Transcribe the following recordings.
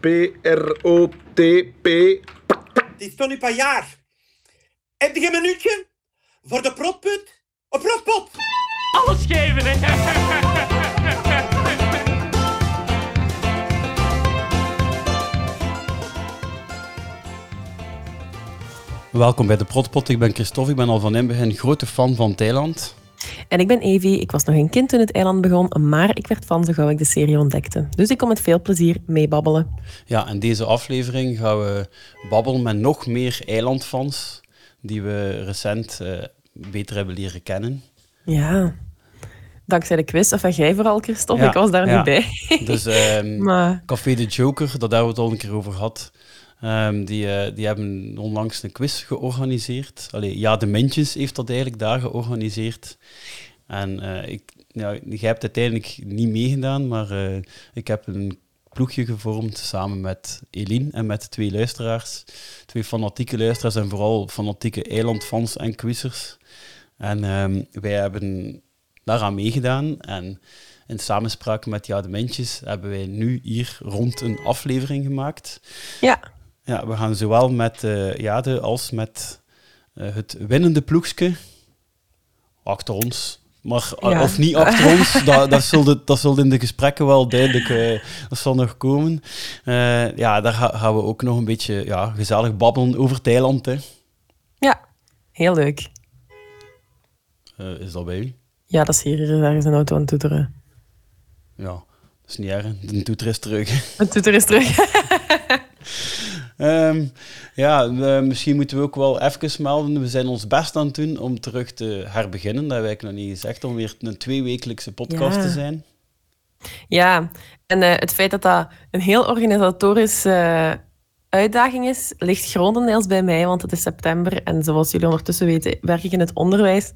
P-R-O-T-P. Het is toch nu paar jaar. Heb je een minuutje? Voor de protput? Een protpot? Alles geven, hè? Welkom bij de Protpot. Ik ben Christophe. Ik ben al van in begin grote fan van Thailand. En ik ben Evie. Ik was nog een kind toen het eiland begon, maar ik werd fan zo gauw ik de serie ontdekte. Dus ik kom met veel plezier meebabbelen. Ja, in deze aflevering gaan we babbelen met nog meer eilandfans die we recent eh, beter hebben leren kennen. Ja, dankzij de quiz. Of jij vooral, Christophe. Ja, ik was daar ja. niet bij. Dus ehm, maar Café de Joker, daar hebben we het al een keer over gehad. Ehm, die, eh, die hebben onlangs een quiz georganiseerd. Allee, ja, de Mintjes heeft dat eigenlijk daar georganiseerd. En eh, ik, ja, jij hebt uiteindelijk niet meegedaan, maar eh, ik heb een ploegje gevormd samen met Eline en met twee luisteraars. Twee fanatieke luisteraars en vooral fanatieke eilandfans en quizzers. En ehm, wij hebben daaraan meegedaan. En in samenspraak met Ja de Mintjes hebben wij nu hier rond een aflevering gemaakt. ja, Ja, we gaan zowel met eh Jade als met het winnende ploegske achter ons. Maar, Ja. Of niet achter ons, dat, dat, zult, dat zult in de gesprekken wel duidelijk eh, dat zal nog komen. Eh, ja, daar ga- gaan we ook nog een beetje ja, gezellig babbelen over Thailand. Hè. ja, heel leuk. Eh, is dat bij u? Ja, dat is hier ergens een auto aan het toeteren. Ja, dat is niet erg. De toeter is terug. Het toeter is terug. Ehm, ja, we- misschien moeten we ook wel even melden. We zijn ons best aan het doen om terug te herbeginnen. Dat heb ik nog niet gezegd, om weer een tweewekelijkse podcast Ja. te zijn. Ja, en eh, het feit dat dat een heel organisatorische eh, uitdaging is, ligt grotendeels bij mij, want het is september en zoals jullie ondertussen weten, werk ik in het onderwijs.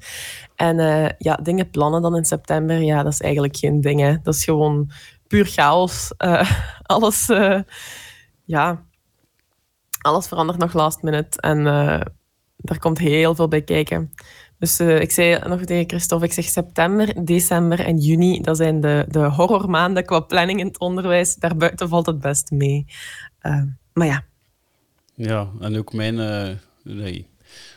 En eh, ja, dingen plannen dan in september, ja, dat is eigenlijk geen ding. Hè. Dat is gewoon puur chaos. Eh, alles, eh, ja, alles verandert nog last minute en eh daar komt heel veel bij kijken. Dus eh, ik zei nog tegen Christophe, ik zeg september, december en juni, dat zijn de, de horrormaanden qua planning in het onderwijs. Daarbuiten valt het best mee. Eh, maar ja, Ja, en ook mijn... nee.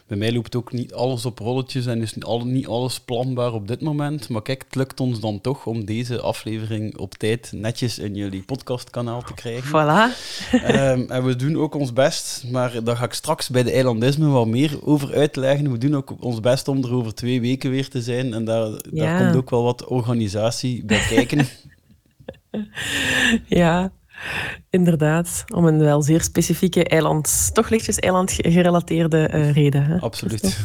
Bij mij loopt ook niet alles op rolletjes en is niet, al, niet alles planbaar op dit moment. Maar kijk, het lukt ons dan toch om deze aflevering op tijd netjes in jullie podcastkanaal te krijgen. voilà. Ehm, en we doen ook ons best, maar daar ga ik straks bij de eilandisme wat meer over uitleggen. We doen ook ons best om er over twee weken weer te zijn. En daar, daar komt ook wel wat organisatie bij kijken. Ja, inderdaad. Om een wel zeer specifieke eiland, toch lichtjes eiland gerelateerde eh, reden. Hè? Absoluut.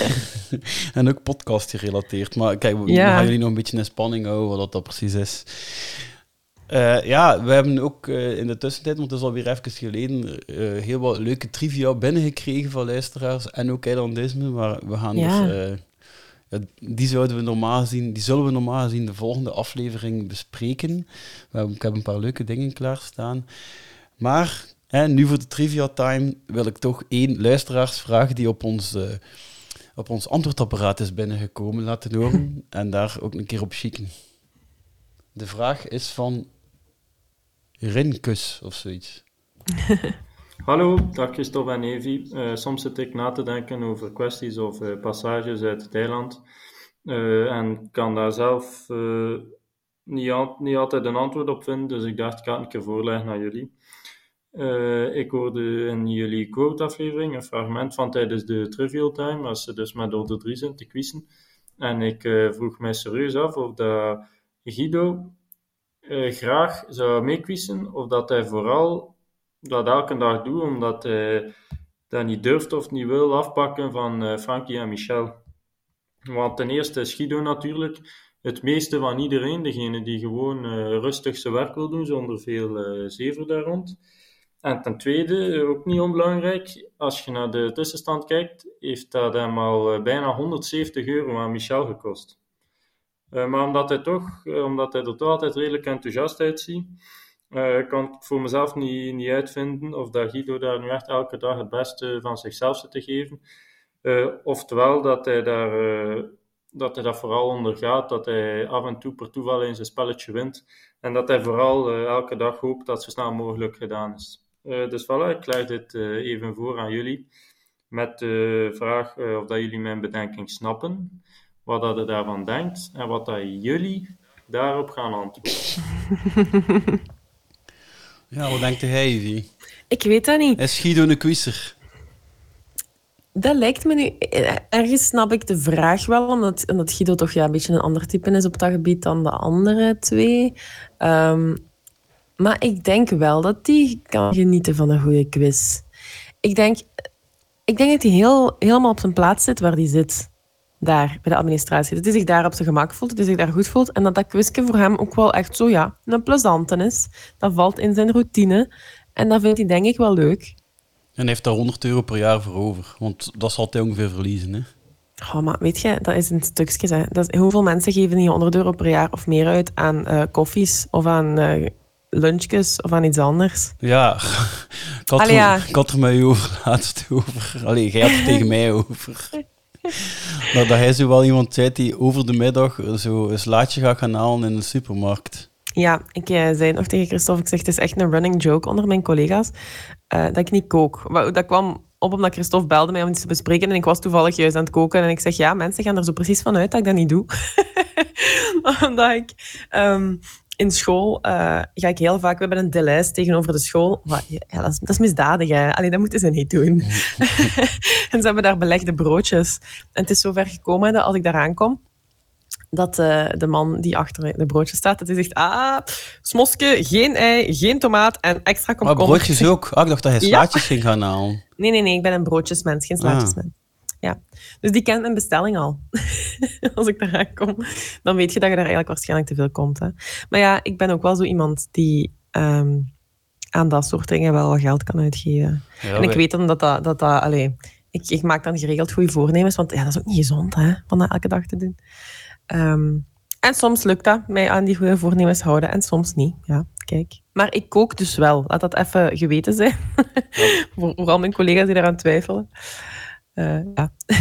en ook podcast gerelateerd. Maar kijk, we, Ja. gaan jullie nog een beetje in spanning houden wat dat precies is. Eh, ja, we hebben ook eh, in de tussentijd, want het is alweer even geleden, heel wat leuke trivia binnengekregen van luisteraars en ook eilandisme. Maar we gaan Ja. dus, die zouden we normaal gezien, die zullen we normaal gezien de volgende aflevering bespreken. Ik heb een paar leuke dingen klaarstaan. Maar hè, nu voor de trivia time wil ik toch één luisteraarsvraag die op ons, eh, op ons antwoordapparaat is binnengekomen laten horen. en daar ook een keer op chicken. De vraag is van Rinkus of zoiets. Hallo, dag Christophe en Evi. Eh, soms zit ik na te denken over kwesties of eh, passages uit het eiland eh, en kan daar zelf niet, niet altijd een antwoord op vinden, dus ik dacht ik ga het een keer voorleggen aan jullie. Ik hoorde in jullie quote-aflevering een fragment van tijdens de Trivial Time, als ze dus met Order 3 zijn te quizzen. En ik vroeg mij serieus af of dat Guido graag zou meequizzen, of dat hij vooral dat elke dag doet, omdat hij dat niet durft of niet wil afpakken van eh, Frankie en Michel. Want ten eerste is Guido natuurlijk het meeste van iedereen, degene die gewoon eh, rustig zijn werk wil doen, zonder veel eh zever daar rond. En ten tweede, eh, ook niet onbelangrijk, als je naar de tussenstand kijkt, heeft dat hem al eh, bijna 170 euro aan Michel gekost. Eh, maar omdat hij, toch, eh, omdat hij er toch altijd redelijk enthousiast uitziet, eh, kan ik voor mezelf niet, niet uitvinden of dat Guido daar nu echt elke dag het beste van zichzelf zit te geven. Eh, oftewel dat hij daar eh, dat hij dat vooral ondergaat, dat hij af en toe per toeval eens een spelletje wint en dat hij vooral elke dag hoopt dat het zo snel mogelijk gedaan is. Dus voilà, ik leg dit even voor aan jullie met de vraag of dat jullie mijn bedenking snappen, wat dat je daarvan denkt en wat dat jullie daarop gaan antwoorden. ja, wat denkt Ivy? Ik weet dat niet. Is Guido een quizzer? Dat lijkt me nu... Ergens snap ik de vraag wel, omdat, omdat Guido toch ja, een beetje een ander type is op dat gebied dan de andere twee. Um, maar ik denk wel dat die kan genieten van een goede quiz. Ik denk, ik denk dat hij heel, helemaal op zijn plaats zit waar hij zit. Daar, bij de administratie. Dat hij zich daar op zijn gemak voelt, dat hij zich daar goed voelt. En dat dat quizje voor hem ook wel echt zo, ja, een plezante is. Dat valt in zijn routine. En dat vindt hij denk ik wel leuk. En heeft daar 100 euro per jaar voor over. Want dat zal hij ongeveer verliezen. Hè? Oh, maar weet je, dat is een stukje. Hè. Dat is, hoeveel mensen geven die 100 euro per jaar of meer uit aan uh, koffies of aan uh, lunchjes of aan iets anders? Ja, ik had, Allee, er, ja. ik had er met u over laatst over. Allee, jij had het tegen mij over. Maar dat hij zo wel iemand zei die over de middag zo een slaatje gaat gaan halen in de supermarkt. Ja, ik uh, zei nog tegen Christophe, ik zeg, het is echt een running joke onder mijn collega's, uh, dat ik niet kook. Dat kwam op omdat Christophe belde mij om iets te bespreken en ik was toevallig juist aan het koken en ik zeg, ja, mensen gaan er zo precies van uit dat ik dat niet doe. omdat ik... Um, in school uh, ga ik heel vaak... We hebben een delijst tegenover de school. Maar, ja, dat, is, dat is misdadig, hè. Allee, dat moeten ze niet doen. en ze hebben daar belegde broodjes. En het is zover gekomen dat als ik daar aankom, dat uh, de man die achter de broodjes staat, dat hij zegt, ah, smoske, geen ei, geen tomaat en extra komkommer. Maar broodjes ook? Ah, ik dacht dat hij slaatjes ja. ging gaan halen. Nee, nee, nee, ik ben een broodjesmens, geen slaatjesmens. Ja, dus die kent mijn bestelling al. Als ik daar aankom, dan weet je dat je daar eigenlijk waarschijnlijk te veel komt. Hè. Maar ja, ik ben ook wel zo iemand die um, aan dat soort dingen wel wat geld kan uitgeven. Ja, en ik weet dan dat dat... dat, ik, ik maak dan geregeld goede voornemens, want ja, dat is ook niet gezond, hè, om dat elke dag te doen. Um, en soms lukt dat, mij aan die goede voornemens houden, en soms niet. Ja, kijk. Maar ik kook dus wel. Laat dat even geweten zijn. Voor, vooral mijn collega's die daaraan twijfelen. Uh, ja.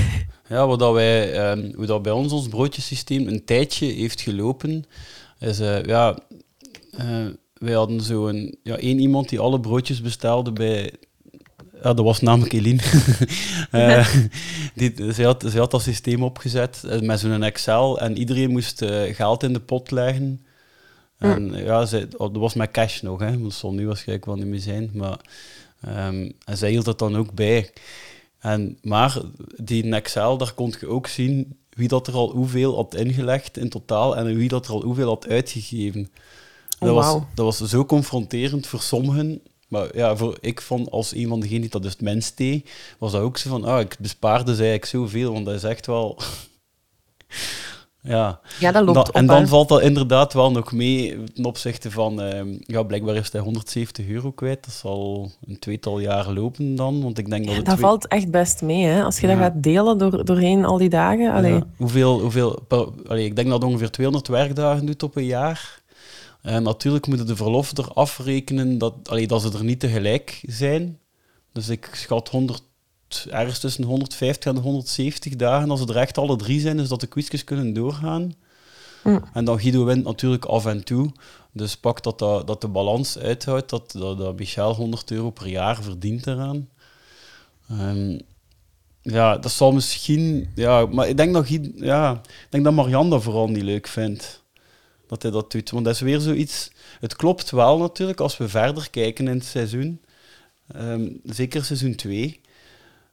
Ja, wat dat wij, um, hoe dat bij ons ons broodjesysteem een tijdje heeft gelopen, is uh, ja, uh, wij hadden zo een, ja, één iemand die alle broodjes bestelde bij. Ja, dat was namelijk Eline. uh, die, zij, had, zij had dat systeem opgezet met zo'n Excel en iedereen moest geld in de pot leggen. En mm. ja, zij, dat was met cash nog, hè. dat zal nu waarschijnlijk wel niet meer zijn. Maar, um, en zij hield dat dan ook bij. En, maar die Excel, daar kon je ook zien wie dat er al hoeveel had ingelegd in totaal en wie dat er al hoeveel had uitgegeven. Dat, Oh, was, wauw. dat was zo confronterend voor sommigen. Maar ja, voor, ik vond als een van degenen die dat dus het minst deed, was dat ook zo van, ah, ik bespaarde dus eigenlijk zoveel, want dat is echt wel... ja. Ja, dat loopt Da- op. en dan hè. valt dat inderdaad wel nog mee ten opzichte van, ehm, ja, blijkbaar is hij 170 euro kwijt. Dat zal een tweetal jaar lopen dan, want ik denk dat het Dat twee- valt echt best mee, hè. Als je Ja. dat gaat delen door, doorheen al die dagen. Allee. Ja. Hoeveel, hoeveel per- allee, ik denk dat ongeveer 200 werkdagen doet op een jaar. En natuurlijk moeten de verlof er afrekenen dat, allee, dat ze er niet tegelijk zijn. Dus ik schat 100, ergens tussen 150 en 170 dagen als ze er echt alle drie zijn, dus dat de quizjes kunnen doorgaan. En dan Guido wint natuurlijk af en toe. Dus pak dat, dat, dat de balans uithoudt, dat, dat, dat Michel 100 euro per jaar verdient eraan. Ehm, ja, dat zal misschien... Ja, maar ik denk dat, Guido, ja, ik denk dat Marianne dat vooral niet leuk vindt. Dat hij dat doet. Want dat is weer zoiets... Het klopt wel natuurlijk als we verder kijken in het seizoen. Ehm, zeker seizoen 2.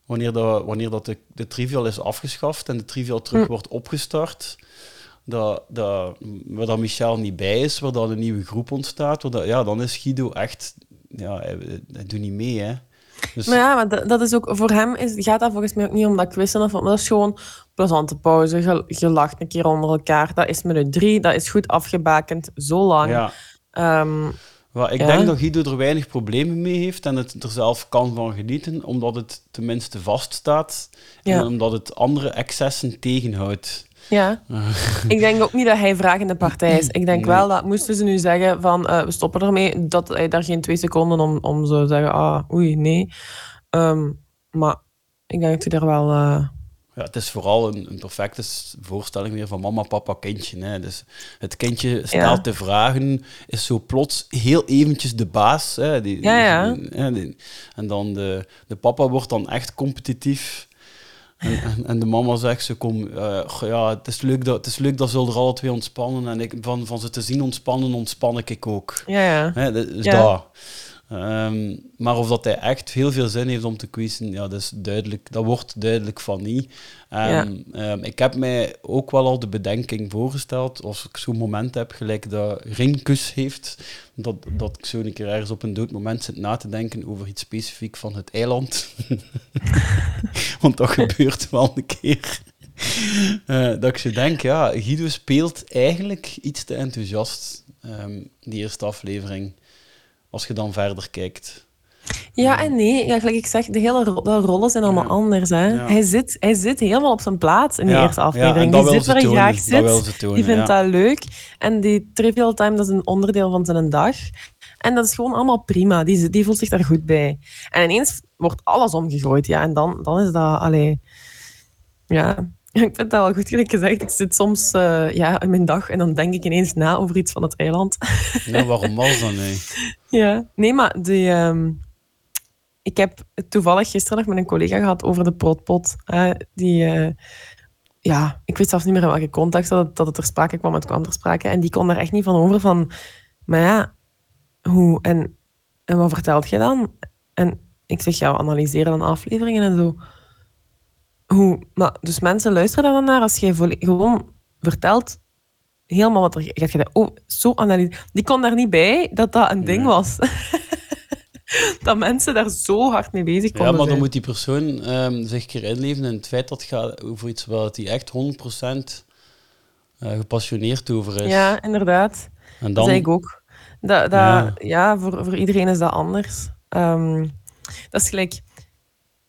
Wanneer, dat, wanneer dat de, de trivial is afgeschaft en de trivial terug Hm. wordt opgestart. Dat, dat, waar dat Michel niet bij is, waar dat een nieuwe groep ontstaat. Waar dat, ja, dan is Guido echt... Ja, hij, hij doet niet mee, hè. Dus, Maar ja, maar dat, dat is ook, voor hem is, gaat dat volgens mij ook niet om dat quizzen of maar dat is gewoon plezante pauze. Je, je lacht een keer onder elkaar. Dat is minuut drie, dat is goed afgebakend, zo lang. ja. Ehm, Wel, ik Ja. denk dat Guido er weinig problemen mee heeft en het er zelf kan van genieten, omdat het tenminste vaststaat Ja. en omdat het andere excessen tegenhoudt. ja. ik denk ook niet dat hij vragende partij is. Ik denk Nee. wel dat moesten ze nu zeggen van eh, we stoppen ermee, dat hij daar geen twee seconden om, om zou zeggen, ah, oei, nee. Ehm, maar ik denk dat hij daar wel... eh, Ja, het is vooral een, een perfecte voorstelling weer van mama, papa, kindje. Hè. Dus het kindje stelt de vragen, is zo plots heel eventjes de baas. Hè. Die, Ja, ja. die- en dan de, de papa wordt dan echt competitief. En, en, en de mama zegt ze, kom, eh, ja, het is leuk dat, het is leuk dat ze er alle twee ontspannen. En ik, van, van ze te zien ontspannen, ontspan ik ook. Ja, ja. Hè, dat is Ehm, maar of dat hij echt heel veel zin heeft om te quizzen, ja, dat, is duidelijk, dat wordt duidelijk van niet. En, ehm, ik heb mij ook wel al de bedenking voorgesteld, als ik zo'n moment heb, gelijk dat Rinkus heeft, dat, dat ik zo een keer ergens op een dood moment zit na te denken over iets specifiek van het eiland. Want dat gebeurt wel een keer. Eh, dat ik zo denk, ja, Guido speelt eigenlijk iets te enthousiast, ehm, die eerste aflevering, als je dan verder kijkt. Ja en nee, ja, gelijk ik zeg, de hele ro- de rollen zijn allemaal Ja. anders. Hè. Ja. Hij, zit, hij zit helemaal op zijn plaats in Ja, eerste ja, aflevering. en dat die wil zit waar hij graag dat zit. wil ze tonen, die vindt ja. dat leuk. En die trivial time, dat is een onderdeel van zijn dag. En dat is gewoon allemaal prima. Die, die voelt zich daar goed bij. En ineens wordt alles omgegooid. Ja, en dan, dan is dat... Allee, ja, ik vind dat wel goed gezegd. Ik zit soms eh, ja, in mijn dag en dan denk ik ineens na over iets van het eiland. Ja, waarom was dat nu? Ja, nee, maar die, ehm, ik heb toevallig gisteren nog met een collega gehad over de protpot. die, eh, ja, ik weet zelfs niet meer in welke context dat het, dat het ter sprake kwam. Het kwam ter sprake. En die kon daar echt niet van over van... Maar ja, hoe... En, en wat vertelt je dan? En ik zeg, ja, we analyseren dan afleveringen en zo. Hoe... Maar, dus mensen luisteren daar dan naar als je volle- gewoon vertelt helemaal wat er... Gaat je dat, oh, zo analyseren. Die kon daar niet bij dat dat een ding Nee. was. dat mensen daar zo hard mee bezig konden Ja, maar dan zijn. moet die persoon ehm, zich een keer inleven in het feit dat het gaat over iets waar hij echt 100% eh, gepassioneerd over is. Ja, inderdaad. en Dat dan, zei ik ook. Dat, dat, Ja. ja, voor, voor iedereen is dat anders. Ehm, dat is gelijk...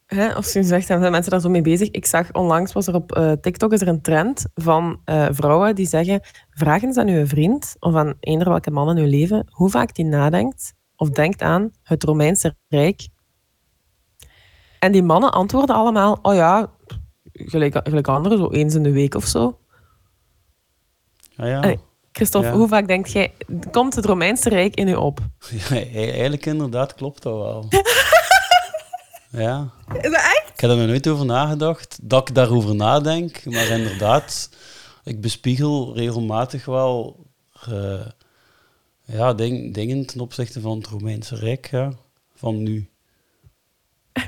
Hè, of je zegt, zijn mensen daar zo mee bezig. Ik zag onlangs, was er op eh, TikTok is er een trend van eh, vrouwen die zeggen, vraag eens aan uw vriend of aan eender welke man in uw leven, hoe vaak die nadenkt of denkt aan het Romeinse Rijk. En die mannen antwoorden allemaal, oh ja, gelijk, gelijk anderen, zo eens in de week of zo. ja, ja. Allee, Christophe, Ja. hoe vaak denkt jij, komt het Romeinse Rijk in u op? Ja, e- eigenlijk inderdaad klopt dat wel. ja. Is dat echt? Ik heb er nog nooit over nagedacht, dat ik daarover nadenk. Maar inderdaad, ik bespiegel regelmatig wel eh, ja, ding- dingen ten opzichte van het Romeinse Rijk, ja, van nu.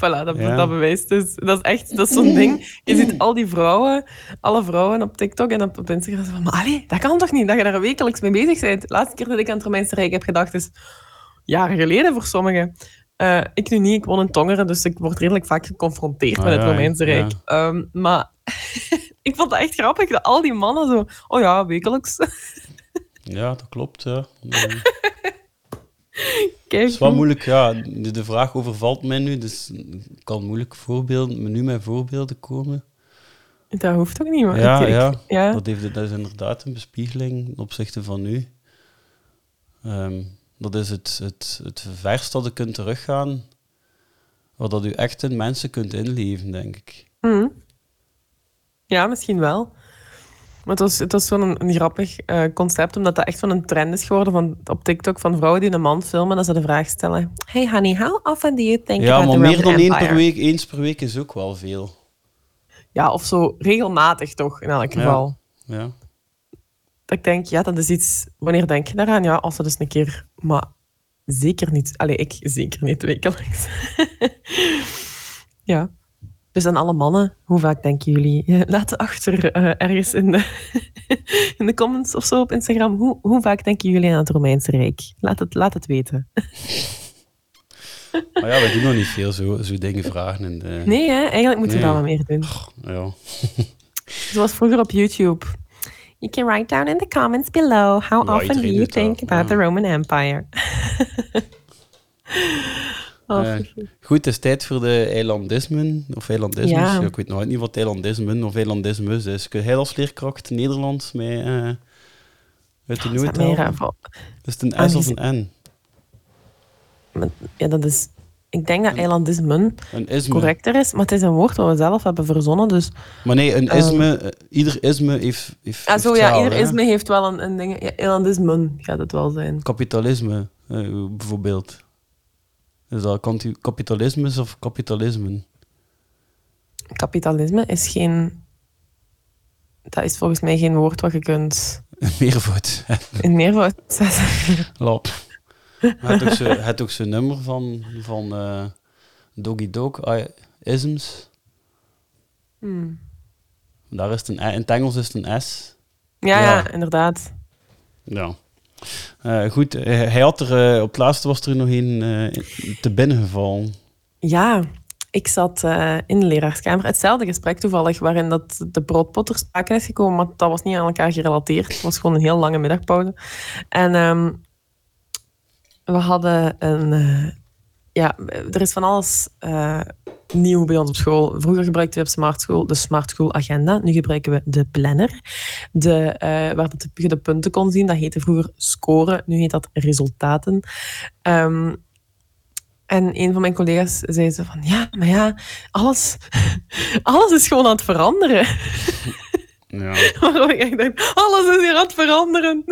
Voilà, dat, Ja. dat bewijst dus. Dat is echt, dat is zo'n ding. Je ziet al die vrouwen, alle vrouwen op TikTok en op, op Instagram van, maar allee, dat kan toch niet, dat je daar wekelijks mee bezig bent. De laatste keer dat ik aan het Romeinse Rijk heb gedacht is jaren geleden voor sommigen. Eh, ik nu niet, ik woon in Tongeren, dus ik word redelijk vaak geconfronteerd Ah, met het ja, Romeinse ja. Rijk. Ehm, maar ik vond het echt grappig dat al die mannen zo, oh ja, wekelijks. Ja, dat klopt, ja. Kijk, Het is wel moeilijk, ja. De, de vraag overvalt mij nu, dus ik kan moeilijk voorbeelden, nu met voorbeelden komen. dat hoeft ook niet, maar Ja, ja. ja. Dat, heeft, dat is inderdaad een bespiegeling ten opzichte van nu. Ehm, dat is het, het, het verst dat je kunt teruggaan, waar dat u echt in mensen kunt inleven, denk ik. Mhm. Ja, misschien wel. Maar het was, het was zo'n een, een grappig eh, concept, omdat dat echt van een trend is geworden van, op TikTok van vrouwen die een man filmen en ze de vraag stellen: Hey honey, how often do you think Ja, about maar the meer dan één per week, eens per week is ook wel veel. Ja, of zo regelmatig toch, in elk geval. Ja. Dat ik denk, ja, dat is iets... Wanneer denk je daaraan? Ja, als ze dus een keer... Maar zeker niet... Allee, ik zeker niet wekelijks. ja. Dus aan alle mannen, hoe vaak denken jullie? Eh, Laat achter eh, ergens in de, in de comments of zo op Instagram. Hoe, hoe vaak denken jullie aan het Romeinse Rijk? Laat het, laat het weten. Maar ja, wij doen nog niet veel zo, zo dingen vragen. In de, Nee, hè? eigenlijk moeten we dat wel meer doen. Ja. Zoals vroeger op YouTube. You can write down in the comments below how Ja, often do you think about the Roman Empire. oh, Eh, Goed, het is tijd voor de eilandismen. Of. Ja. Ja, ik weet altijd niet wat eilandismen of eilandismes is. Kun jij als leerkracht Nederlands mij eh uit de dat Is het een S of een N? ja, dat is Ik denk dat eilandismen correcter is, maar het is een woord dat we zelf hebben verzonnen. Dus, Maar nee, een Eh. isme, eh, ieder isme heeft, heeft, ah, heeft zo ja, taal, ieder hè. isme heeft wel een, een ding. Ja, eilandismen gaat het wel zijn. Kapitalisme, eh, bijvoorbeeld. Is dat kapitalisme of kapitalismen? Kapitalisme is geen. Dat is volgens mij geen woord wat je kunt Meervoud. in meervoud zetten. Lap. Het ook zo'n nummer van, van eh, Doggy Dog, isms. Hmm. Daar is het een, I- in het Engels is het een S. Ja, Ja. ja, inderdaad. Ja. Eh, goed, eh, hij had er, op het laatste was er nog een te binnen gevallen. Ja, ik zat in de leraarskamer. Hetzelfde gesprek toevallig, waarin dat de broodpotter sprake is gekomen, maar dat was niet aan elkaar gerelateerd. Het was gewoon een heel lange middagpauze. En ehm, we hadden een... eh, ja, er is van alles eh, nieuw bij ons op school. Vroeger gebruikten we op Smart School de Smart School Agenda. Nu gebruiken we de planner. De, eh, waar dat je de punten kon zien, dat heette vroeger scoren. Nu heet dat resultaten. Ehm, en een van mijn collega's zei ze van, ja, maar ja, alles, alles is gewoon aan het veranderen. Ja. Ik echt dacht, alles is hier aan het veranderen.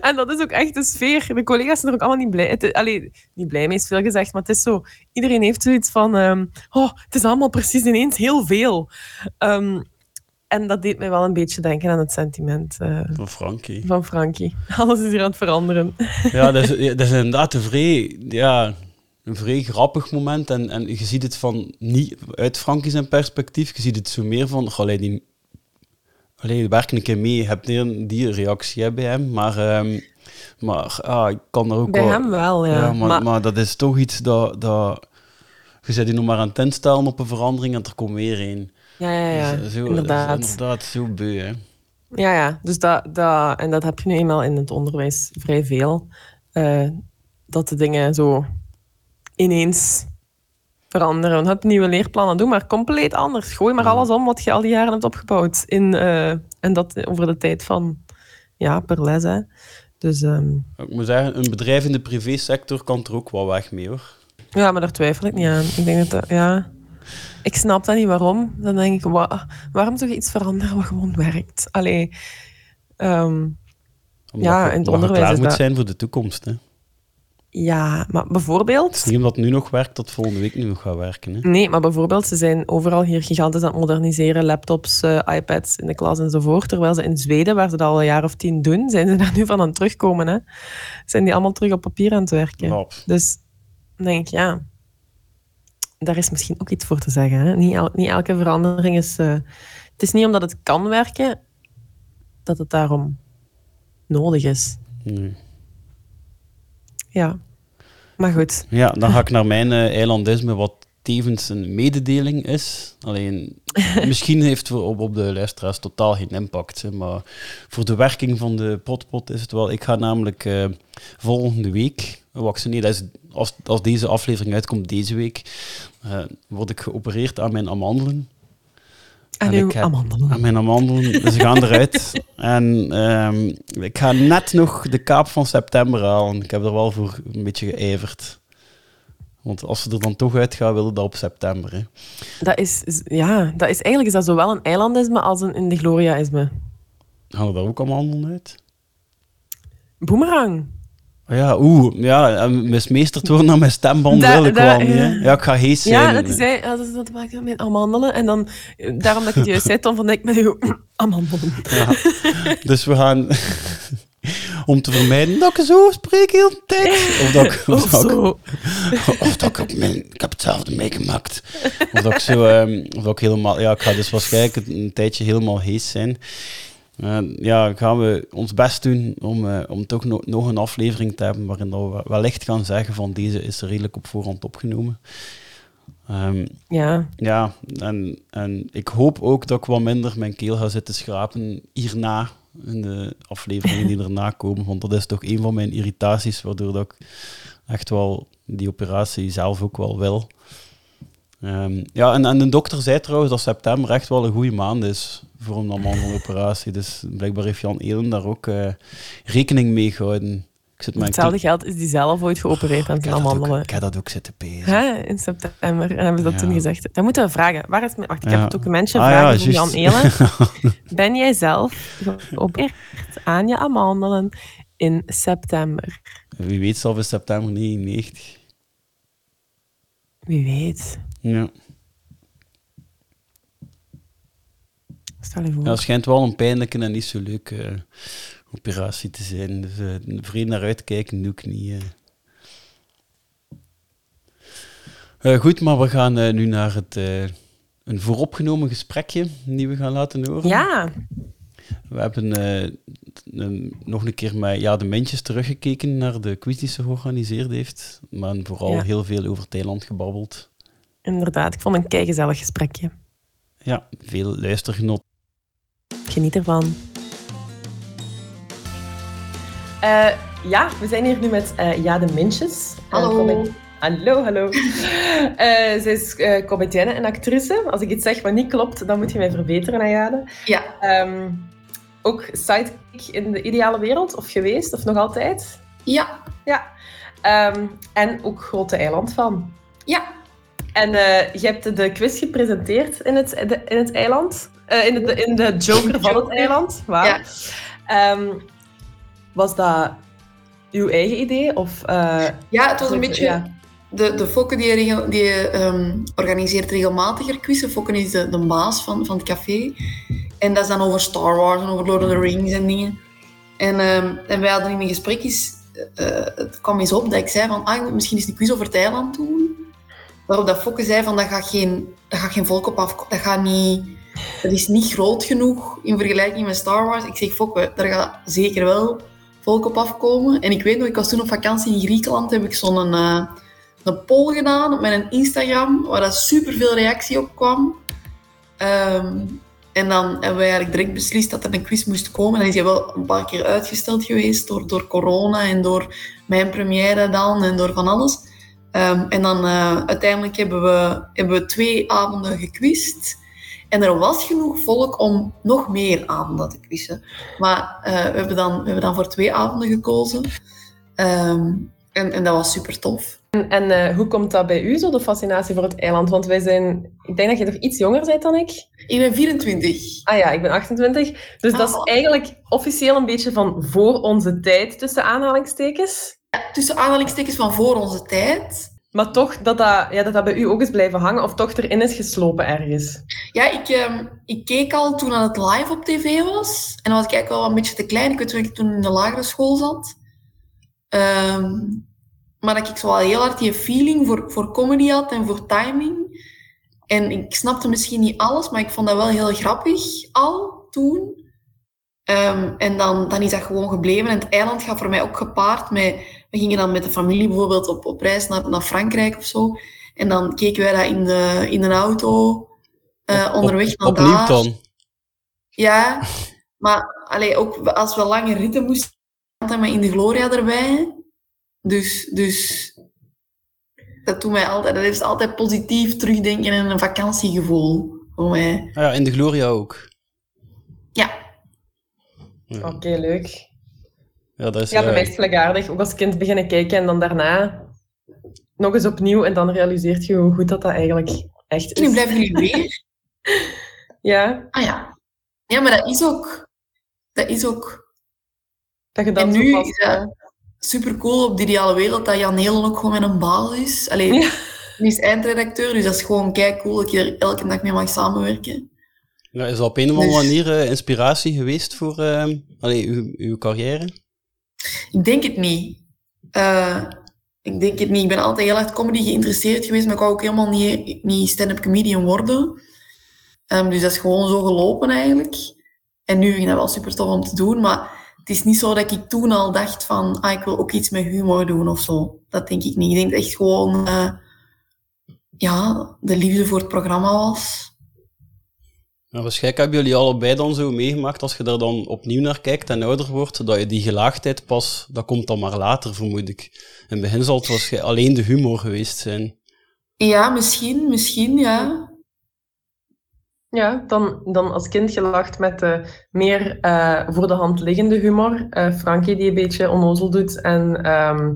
En dat is ook echt de sfeer. De collega's zijn er ook allemaal niet blij. Het, is- allee, niet blij mee is veel gezegd, maar het is zo... Iedereen heeft zoiets van, ehm, oh, het is allemaal precies ineens heel veel. Ehm, en dat deed mij wel een beetje denken aan het sentiment eh, Van Frankie. van Frankie. Alles is hier aan het veranderen. Ja, dat is, dat is inderdaad een vrij, ja, een vrij grappig moment. En, en je ziet het van niet uit Frankie zijn perspectief. Je ziet het zo meer van, allee, die, allee, werk een keer mee. Je hebt niet die reactie hè, bij hem. Maar, ehm, maar ah, ik kan er ook Bij wel... hem wel, ja. Ja, maar, maar, maar dat is toch iets dat... dat je zet je nog maar aan het instellen op een verandering en er komt weer een. ja, ja, ja, Dus, eh, zo, inderdaad. dat is inderdaad zo beu, hè. Ja, ja. Dus dat, dat, en dat heb je nu eenmaal in het onderwijs vrij veel. eh, dat de dingen zo ineens veranderen. Heb nieuwe leerplannen, doe maar compleet anders. Gooi maar alles om wat je al die jaren hebt opgebouwd. In, eh, en dat over de tijd van, ja, per les. Hè. Dus ehm, Ik moet zeggen, een bedrijf in de privésector kan er ook wel weg mee, hoor. ja, maar daar twijfel ik niet aan. Ik denk dat, ja... Ik snap dat niet waarom. Dan denk ik, wa- waarom zou je iets veranderen wat gewoon werkt? Allee, ehm, Omdat Ja, in het onderwijs klaar moet dat- zijn voor de toekomst, hè. Ja, maar bijvoorbeeld... Niet omdat het nu nog werkt, dat volgende week nu nog gaat werken. Hè? Nee, maar bijvoorbeeld, ze zijn overal hier gigantisch aan het moderniseren. Laptops, eh, iPads in de klas enzovoort. Terwijl ze in Zweden, waar ze dat al een jaar of tien doen, zijn ze daar nu van aan het terugkomen. Hè? Zijn die allemaal terug op papier aan het werken. Lap. Dus dan denk ik, ja, daar is misschien ook iets voor te zeggen. Hè? Niet, el- niet elke verandering is... eh, het is niet omdat het kan werken, dat het daarom nodig is. Nee. Ja. Maar goed. Ja, dan ga ik naar mijn eh, eilandisme, wat tevens een mededeling is. Alleen, misschien heeft het op, op de luisteraars totaal geen impact. Hè, maar voor de werking van de potpot is het wel... Ik ga namelijk eh, volgende week vaccineren. Dat is, als, als deze aflevering uitkomt, deze week, eh, word ik geopereerd aan mijn amandelen. En En heb- amandelen. aan mijn amandelen. Ze gaan eruit. En ehm, ik ga net nog de kaap van september halen. Ik heb er wel voor een beetje geijverd. Want als ze er dan toch uit gaan, willen dat op september. Hè. Dat is, is- ja, dat is eigenlijk is dat zowel een eilandisme als een in de gloria-isme. Gaan er daar ook amandelen uit? Boemerang. Ja, oeh, ja, en mismeesterd worden aan mijn stemband Da- wil ik da- wel niet. Hè. ja. Ik ga hees zijn. Ja, dat is hij. Ja, dat, dat maakt met amandelen. En dan, eh, daarom dat ik het juist zei, Tom van Dijk met uw amandelen. Ja. Dus we gaan... Om te vermijden dat ik zo spreek heel de tijd. Of dat ik, Of of dat ik. Of dat ik op mijn... Ik heb hetzelfde meegemaakt. Of dat ik zo... ehm, of dat ik helemaal... Ja, ik ga dus waarschijnlijk een, een tijdje helemaal hees zijn. Eh, ja, gaan we ons best doen om, eh, om toch nog nog een aflevering te hebben waarin we wellicht gaan zeggen van deze is redelijk op voorhand opgenomen. Ehm, Ja, ja, en, en ik hoop ook dat ik wat minder mijn keel ga zitten schrapen hierna, in de afleveringen die erna komen. Want dat is toch een van mijn irritaties, waardoor dat ik echt wel die operatie zelf ook wel wil. Ehm, ja, en, en de dokter zei trouwens dat september echt wel een goede maand is voor een amandeloperatie. Dus blijkbaar heeft Jan Elen daar ook eh, rekening mee gehouden. Ik zit hetzelfde geld is die zelf ooit geopereerd aan ook, amandelen. ik heb dat ook zitten pezen. Hè, in september. En hebben ze dat Ja. toen gezegd. Dan moeten we vragen. Waar is mijn... Wacht, ik Ja. heb het documentje. Ah, vragen ja, van Jan. Elen. Ben jij zelf geopereerd aan je amandelen in september? Wie weet zelf in september 99. Wie weet. Ja. Stel je voor. ja, het schijnt wel een pijnlijke en niet zo leuke eh, operatie te zijn. Dus vreemd naar uitkijken doe ik niet. eh. Goed, maar we gaan nu naar het, een vooropgenomen gesprekje die we gaan laten horen. Ja, We hebben nog een keer met ja, de Mintjes teruggekeken naar de quiz die ze georganiseerd heeft. Maar vooral Ja. heel veel over Thailand gebabbeld. inderdaad. Ik vond een keigezellig gesprekje. Ja, veel luistergenot. Geniet ervan. Eh, ja, we zijn hier nu met eh Ja de Mintjes. Eh, Hallo. Hallo, hallo. Eh zij is uh, comedienne en actrice. Als ik iets zeg wat niet klopt, dan moet je mij verbeteren, Ayade. Ja, Ehm ook sidekick in de ideale wereld, of geweest, of nog altijd. ja, Ja. Ehm, en ook grote eilandfan. ja. En eh, je hebt de quiz gepresenteerd in het, de- in het eiland. Eh, in, de, in de Joker van het eiland. Ja. Ehm, was dat uw eigen idee? Of, eh, Ja, het was een beetje... ja. De, de Fokke die, regel, die ehm, organiseert regelmatiger quizzen. Fokke is de, de baas van, van het café. En dat is dan over Star Wars en over Lord of the Rings en dingen. En, ehm, en wij hadden in een gesprek eens... eh, het kwam eens op dat ik zei van... Ah, ik moet misschien eens een quiz over Thailand doen. Waarop dat Fokke zei van... Dat gaat geen, dat gaat geen volk op af... Dat gaat niet... Dat is niet groot genoeg in vergelijking met Star Wars. Ik zeg, Fokke, daar gaat zeker wel volk op afkomen. En ik weet nog, ik was toen op vakantie in Griekenland, heb ik zo'n eh, een poll gedaan op mijn Instagram, waar dat superveel reactie op kwam. Ehm, en dan hebben we eigenlijk direct beslist dat er een quiz moest komen. En dan is hij wel een paar keer uitgesteld geweest door, door corona en door mijn première dan en door van alles. Ehm, en dan eh, uiteindelijk hebben we, hebben we twee avonden gequist. En er was genoeg volk om nog meer avonden te quizzen. Maar eh, we, hebben dan, we hebben dan voor twee avonden gekozen. Ehm, en, en dat was super tof. en en eh, hoe komt dat bij u, zo de fascinatie voor het eiland? Want wij zijn... Ik denk dat je nog iets jonger bent dan ik. Ik ben 24. Ah ja, ik ben 28. Dus dat is Ah. eigenlijk officieel een beetje van voor onze tijd, tussen aanhalingstekens. Tussen aanhalingstekens van voor onze tijd. Maar toch dat dat, ja, dat bij u ook is blijven hangen, of toch erin is geslopen ergens. Ja, ik, ehm, ik keek al toen dat het live op tv was. En dan was ik eigenlijk wel een beetje te klein. Ik weet dat ik toen in de lagere school zat. Ehm, maar dat ik zo wel heel hard die feeling voor, voor comedy had en voor timing. En ik snapte misschien niet alles, maar ik vond dat wel heel grappig al toen. Ehm, en dan, dan is dat gewoon gebleven. En het eiland gaat voor mij ook gepaard met... We gingen dan met de familie bijvoorbeeld op, op reis naar, naar Frankrijk of zo. En dan keken wij dat in, de, in een auto eh, onderweg Op- naar Opnieuw daar. dan. Ja, maar allee, ook als we lange ritten moesten, hadden we in de Gloria erbij. Dus, dus dat doet mij altijd, dat heeft altijd positief terugdenken en een vakantiegevoel voor mij. Ah ja, in de Gloria ook. Ja, Ja, Oké, leuk. Ja dat is... Ja, bij eh, mij is het gelijkaardig. Ook als kind beginnen kijken en dan daarna nog eens opnieuw en dan realiseert je hoe goed dat, dat eigenlijk echt en nu is. blijven jullie weer. Ja, Ah ja. Ja, maar dat is ook... Dat is ook... dat je dat En nu vast- is dat super cool op de ideale wereld dat Jan Helen ook gewoon met een baas is. Allee, Ja. die is eindredacteur, dus dat is gewoon kei cool dat je er elke dag mee mag samenwerken. ja, is dat op een of andere Dus- manier eh, inspiratie geweest voor eh, allee, uw, uw carrière? Ik denk het niet. Eh, ik denk het niet. Ik ben altijd heel erg comedy geïnteresseerd geweest, maar ik wou ook helemaal niet, niet stand-up comedian worden. Ehm, dus dat is gewoon zo gelopen eigenlijk. En nu vind ik dat wel super tof om te doen, maar het is niet zo dat ik toen al dacht van, ah, ik wil ook iets met humor doen of zo. Dat denk ik niet. Ik denk echt gewoon, eh, ja, de liefde voor het programma was. Ja, waarschijnlijk hebben jullie allebei dan zo meegemaakt, als je daar dan opnieuw naar kijkt en ouder wordt, dat je die gelaagdheid pas, dat komt dan maar later, vermoed ik. In het begin zal het waarschijnlijk alleen de humor geweest zijn. Ja, misschien, misschien, ja. Ja, dan, dan als kind gelacht met de meer eh, voor de hand liggende humor. Eh Frankie die een beetje onnozel doet en ehm,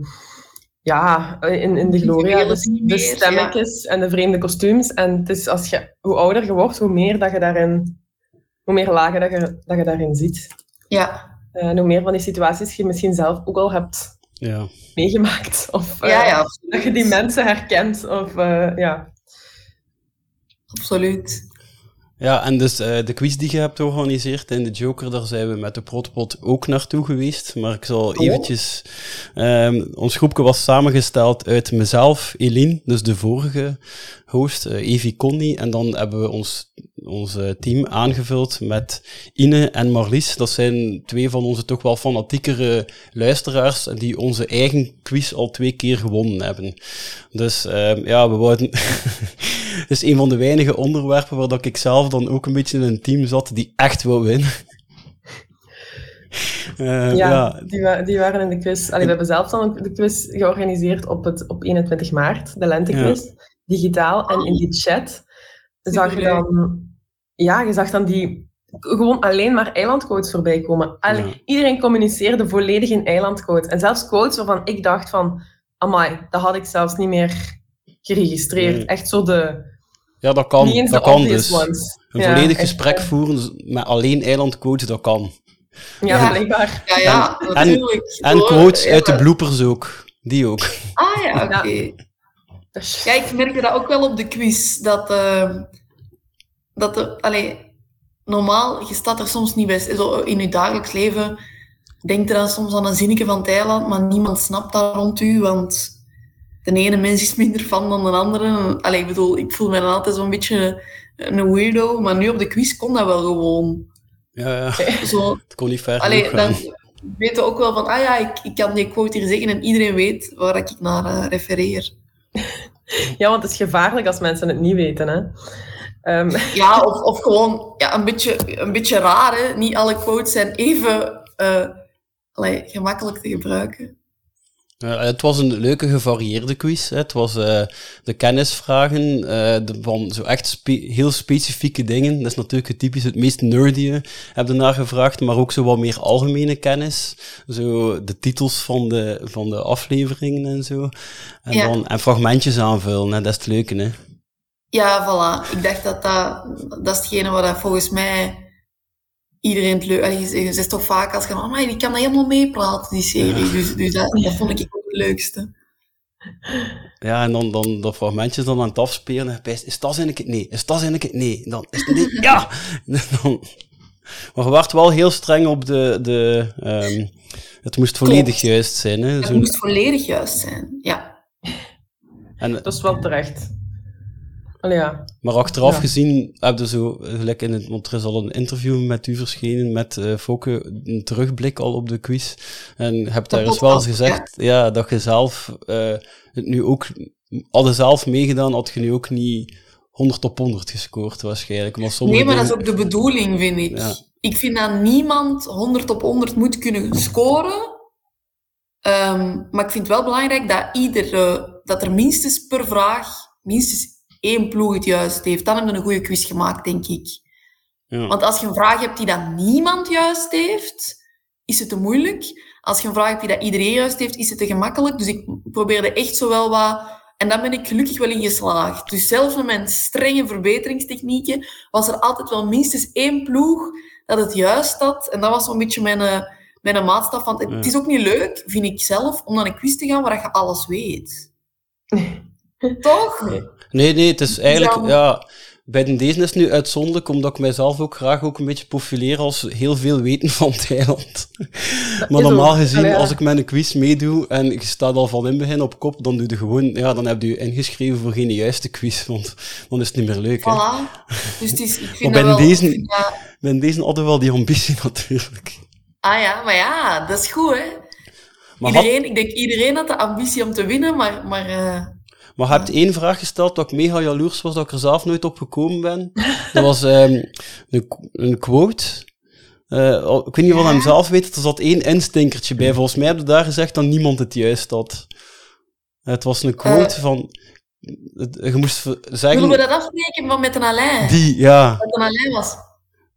ja, in, in de Gloria, wil de, de stemmetjes en de vreemde kostuums. En het is als je, hoe ouder je wordt, hoe meer dat je daarin, hoe meer lagen dat je, dat je daarin ziet. Ja, Eh, en hoe meer van die situaties je misschien zelf ook al hebt Ja. meegemaakt. Of eh, ja, ja, dat je die mensen herkent. Of, eh, ja. absoluut. Ja, en dus eh, de quiz die je hebt georganiseerd in de Joker, daar zijn we met de Protpot ook naartoe geweest. Maar ik zal eventjes... ehm, ons groepje was samengesteld uit mezelf, Eline, dus de vorige host, eh, Evie Connie. En dan hebben we ons, ons eh, team aangevuld met Ine en Marlies. Dat zijn twee van onze toch wel fanatiekere luisteraars die onze eigen quiz al twee keer gewonnen hebben. Dus ehm, ja, we wouden... Het is een van de weinige onderwerpen waar dat ik zelf dan ook een beetje in een team zat die echt wil winnen. Eh, Ja, ja, Die, wa- die waren in de quiz. Allee, we hebben zelf dan de quiz georganiseerd op, het, op 21 maart, de lentequiz, digitaal. En in die chat zag je dan... Ja, je zag dan die gewoon alleen maar eilandcodes voorbij komen. Allee, Ja. Iedereen communiceerde volledig in eilandcode. En zelfs codes waarvan ik dacht van... Amai, dat had ik zelfs niet meer geregistreerd. Nee. Echt zo de... ja, dat kan, niet eens dat de kan dus. ones. Een Ja, volledig gesprek voeren met alleen eilandcoach, dat kan. Ja, blijkbaar. Ja, ja, En- natuurlijk. En Door- quotes ja. uit de bloopers ook. Die ook. Ah ja, oké. Is- Ja, ik merkte dat ook wel op de quiz. Dat, eh, dat de, allee, normaal, je staat er soms niet bij. Zo in je dagelijks leven denkt je dan soms aan een zinnetje van het eiland, maar niemand snapt dat rond u, want de ene mens is minder fan dan de andere. Allee, ik bedoel, ik voel me dan altijd zo'n beetje een weirdo, maar nu op de quiz kon dat wel gewoon. Ja, ja. Zo, Het kon niet ver allee, dan weten ook wel van, ah ja, ik, ik kan die quote hier zeggen en iedereen weet waar ik naar eh, refereer. Ja, want het is gevaarlijk als mensen het niet weten. Hè? Ehm, Ja, of, of gewoon ja, een, beetje, een beetje raar. Hè? Niet alle quotes zijn even allee, gemakkelijk te gebruiken. Ja, het was een leuke gevarieerde quiz. Hè. Het was eh, de kennisvragen eh, de, van zo echt spe- heel specifieke dingen. Dat is natuurlijk het typisch het meest nerdy heb naar gevraagd, maar ook zo wat meer algemene kennis. Zo de titels van de, van de afleveringen en zo. En, Ja. dan, en fragmentjes aanvullen, hè. dat is het leuke. Hè. Ja, voilà. Ik dacht dat dat, dat is hetgene wat dat volgens mij iedereen het leuk... Allee, Je je zegt toch vaak als je... Mama, die kan helemaal meepraten, die serie. Dus, dus dat, dat vond ik ook het leukste. Ja, en dan, dan dat fragmentjes dan aan het afspelen. En pijst, is dat eigenlijk het nee? Is dat eigenlijk het nee? Dan is het nee. Ja! Dan, maar je werd wel heel streng op de... de ehm, het moest volledig Klopt. juist zijn. Hè? Het moest volledig juist zijn. Ja. en, dat is wel terecht. Allee, ja. maar achteraf Ja. gezien heb je zo, gelijk in het, want er is al een interview met u verschenen, met eh Fokke, een terugblik al op de quiz. En je hebt daar eens wel eens gezegd ja. dat je zelf eh, het nu ook, hadden zelf meegedaan, had je nu ook niet 100 op 100 gescoord waarschijnlijk. Maar sommige Nee, maar dat is ook de bedoeling, vind ik. Ja. Ik vind dat niemand 100 op 100 moet kunnen scoren. Ehm, maar ik vind het wel belangrijk dat, iedere, dat er minstens per vraag minstens één ploeg het juist heeft. Dan hebben we een goede quiz gemaakt, denk ik. Ja. Want als je een vraag hebt die dat niemand juist heeft, is het te moeilijk. Als je een vraag hebt die dat iedereen juist heeft, is het te gemakkelijk. Dus ik probeerde echt zo wel wat... En daar ben ik gelukkig wel in geslaagd. Dus zelfs met mijn strenge verbeteringstechnieken was er altijd wel minstens één ploeg dat het juist had. En dat was zo'n beetje mijn, eh, mijn maatstaf. Want het, Ja. is ook niet leuk, vind ik zelf, om naar een quiz te gaan waar je alles weet. Toch? Nee, nee, het is eigenlijk, Ja. bij de deze is het nu uitzonderlijk, omdat ik mijzelf ook graag ook een beetje profileer als heel veel weten van het eiland. maar normaal gezien, ja. als ik met een quiz meedoe en je staat al van in begin op kop, dan doe je gewoon, ja, dan heb je je ingeschreven voor geen juiste quiz, want dan is het niet meer leuk. Hè. Voilà. Dus het is, ik vind Maar bij wel... deze- ik Bij deze hadden we wel die ambitie natuurlijk. Ah ja, maar ja, dat is goed, hè. Maar, had, Iedereen, ik denk iedereen had de ambitie om te winnen, maar... maar eh, maar je hebt één vraag gesteld dat ik mega jaloers was dat ik er zelf nooit op gekomen ben. Dat was ehm, een, een quote. Eh, ik weet niet of Ja. hem zelf weet, er zat één instinkertje bij. Volgens mij heb je daar gezegd dat niemand het juist had. Het was een quote Eh. van... je moest zeggen... Willen we dat afspreken van met een Alain? Die, ja. Dat een Alain was.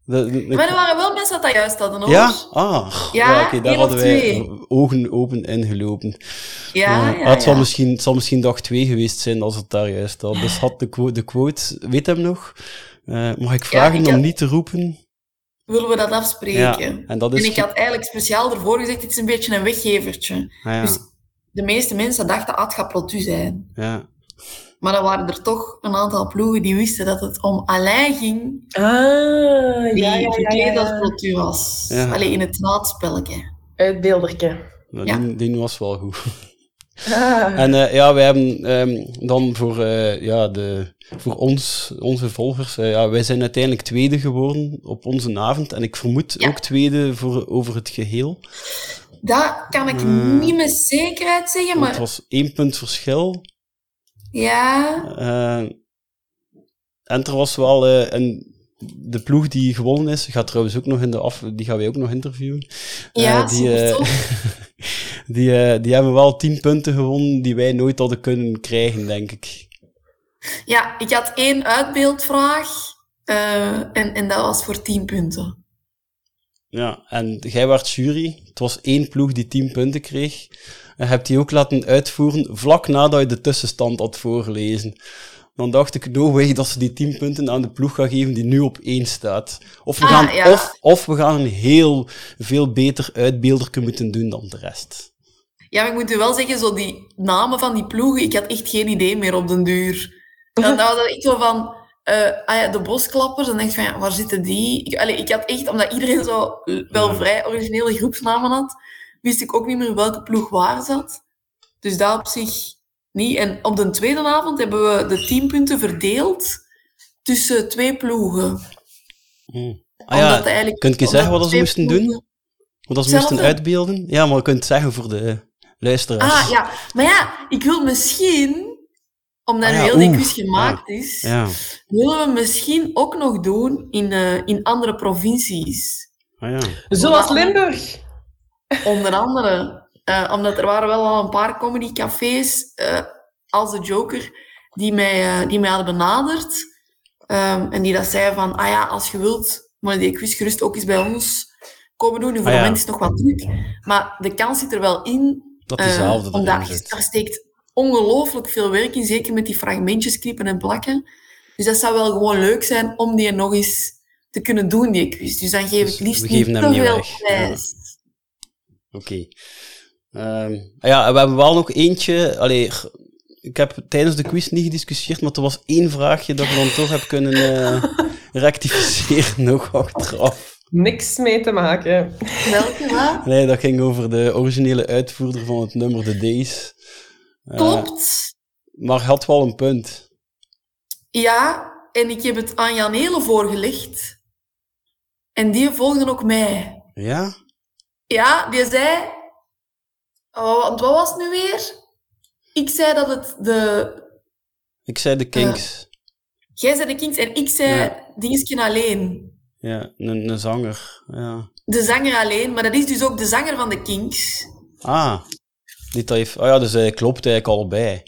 De- de- Maar er waren wel mensen dat dat juist hadden, hoor. ja? Ah. Ja, daar hadden wij twee. ogen open ingelopen. Ja, ja, het, zal ja. Misschien, het zal misschien dag 2 geweest zijn als het daar juist had. Dus had de, quote, de quote, weet hem nog? Eh, mag ik vragen ik om had- niet te roepen? Willen we dat afspreken? En dat is... En ik had eigenlijk speciaal ervoor gezegd, het is een beetje een weggevertje. Ah, Dus de meeste mensen dachten, ah, het gaat Protu zijn. ja. Maar dan waren er toch een aantal ploegen die wisten dat het om Alain ging, Ah, die ja, ja, ja, verkleed ja. als was. Ja. Alleen in het naadspelletje. Uitbeelderke. Nou, Ja. Die, die was wel goed. Ah. En eh, ja, wij hebben ehm, dan voor, eh, ja, de, voor ons, onze volgers, eh, ja, wij zijn uiteindelijk tweede geworden op onze avond. En ik vermoed Ja. ook tweede voor, over het geheel. Dat kan ik niet met zekerheid zeggen, Want het maar was één punt verschil. Ja, Eh, en er was wel eh, een, de ploeg die gewonnen is, gaat trouwens ook nog in de af, die gaan wij ook nog interviewen. Eh, Ja, die, die, die hebben wel tien punten gewonnen die wij nooit hadden kunnen krijgen, denk ik. ja, ik had één uitbeeldvraag en, en dat was voor 10 punten. Ja, en jij werd jury. Het was één ploeg die tien punten kreeg. En hebt die ook laten uitvoeren vlak nadat je de tussenstand had voorgelezen. Dan dacht ik, no way dat ze die tien punten aan de ploeg gaan geven die nu op één staat. Of we, Ah, gaan, ja. of, of we gaan een heel veel beter uitbeelderke moeten doen dan de rest. Ja, maar ik moet u wel zeggen, zo die namen van die ploegen, ik had echt geen idee meer op den duur. Dan dan was dat echt zo van, eh, ah ja, de bosklappers, dan denk je van, ja, waar zitten die? Ik, allee, ik had echt, omdat iedereen zo wel Ja. vrij originele groepsnamen had, wist ik ook niet meer welke ploeg waar zat. Dus dat op zich niet. En op de tweede avond hebben we de tien punten verdeeld tussen twee ploegen. Hm. Ah ja, eigenlijk, kunt je zeggen wat ze moesten ploegen- doen? wat ze moesten uitbeelden? Ja, maar je kunt het zeggen voor de luisteraars. Ah, ja. Maar ja, ik wil misschien, omdat Ah, ja, heel die quiz gemaakt is, Ja. willen we misschien ook nog doen in, eh, in andere provincies. Ah, ja. Zoals Limburg. Onder andere, eh, omdat er waren wel al een paar comedycafés eh als de Joker die mij, eh, die mij hadden benaderd. Ehm, en die dat zeiden van, ah ja, als je wilt, moet je die quiz gerust ook eens bij ons komen doen. Nu, voor Ah, het ja. moment is het nog wat druk. Maar de kans zit er wel in Dat diezelfde omdat daar steekt ongelooflijk veel werk in, zeker met die fragmentjes knippen en plakken. Dus dat zou wel gewoon leuk zijn om die nog eens te kunnen doen, die quiz. Dus dan geef Dus ik liefst we niet te veel prijs. Oké. Ehm, ja, we hebben wel nog eentje. Allee, ik heb tijdens de quiz niet gediscussieerd, maar er was één vraagje dat ik dan toch heb kunnen eh, rectificeren nog achteraf. Niks mee te maken. Welke, wat? Nee, dat ging over de originele uitvoerder van het nummer The Days. Eh, Klopt. maar had wel een punt. Ja, en ik heb het aan Jan Hele voorgelegd. En die volgde ook mij. Ja? Ja, die zei... Oh, want wat was het nu weer? Ik zei dat het de... Ik zei de Kinks. Jij zei de Kings en ik zei Ja. Dingetje alleen. Ja, een, een zanger. Ja. De zanger alleen, maar dat is dus ook de zanger van de Kings. Ah, die dat heeft... Oh ja, dus hij klopt eigenlijk allebei.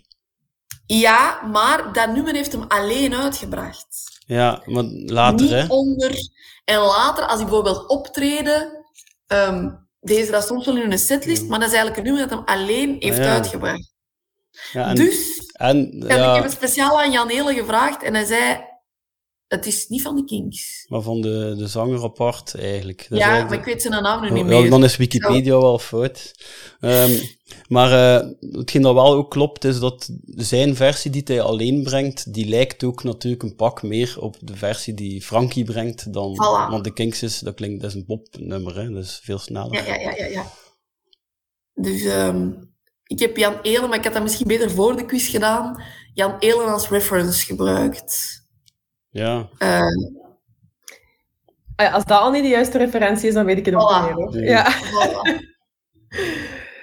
Ja, maar dat nummer heeft hem alleen uitgebracht. Ja, maar later, Niet hè? onder... En later, als hij bijvoorbeeld optreden... ehm, deze dat soms wel in een setlist, maar dat is eigenlijk een nummer dat hem alleen heeft Ah, ja. uitgebracht. Ja, en, dus, en, ik heb het speciaal aan Jan Hele gevraagd en hij zei... Het is niet van de Kings. maar van de, de zanger apart, eigenlijk. Dat ja, eigenlijk maar ik weet zijn naam Ja, niet meer. dan is Wikipedia wel fout. Ehm, maar eh, hetgeen dat wel ook klopt, is dat zijn versie die hij alleen brengt, die lijkt ook natuurlijk een pak meer op de versie die Frankie brengt dan... Voilà. Want de Kinks is, dat klinkt, dat is een popnummer, hè, dus veel sneller. Ja, ja, ja, ja. ja. Dus ehm, ik heb Jan Elen, maar ik had dat misschien beter voor de quiz gedaan, Jan Elen als reference gebruikt. Ja. Eh, Ah ja, als dat al niet de juiste referentie is, dan weet ik het ook niet meer. Hoor. Nee. Ja. voilà.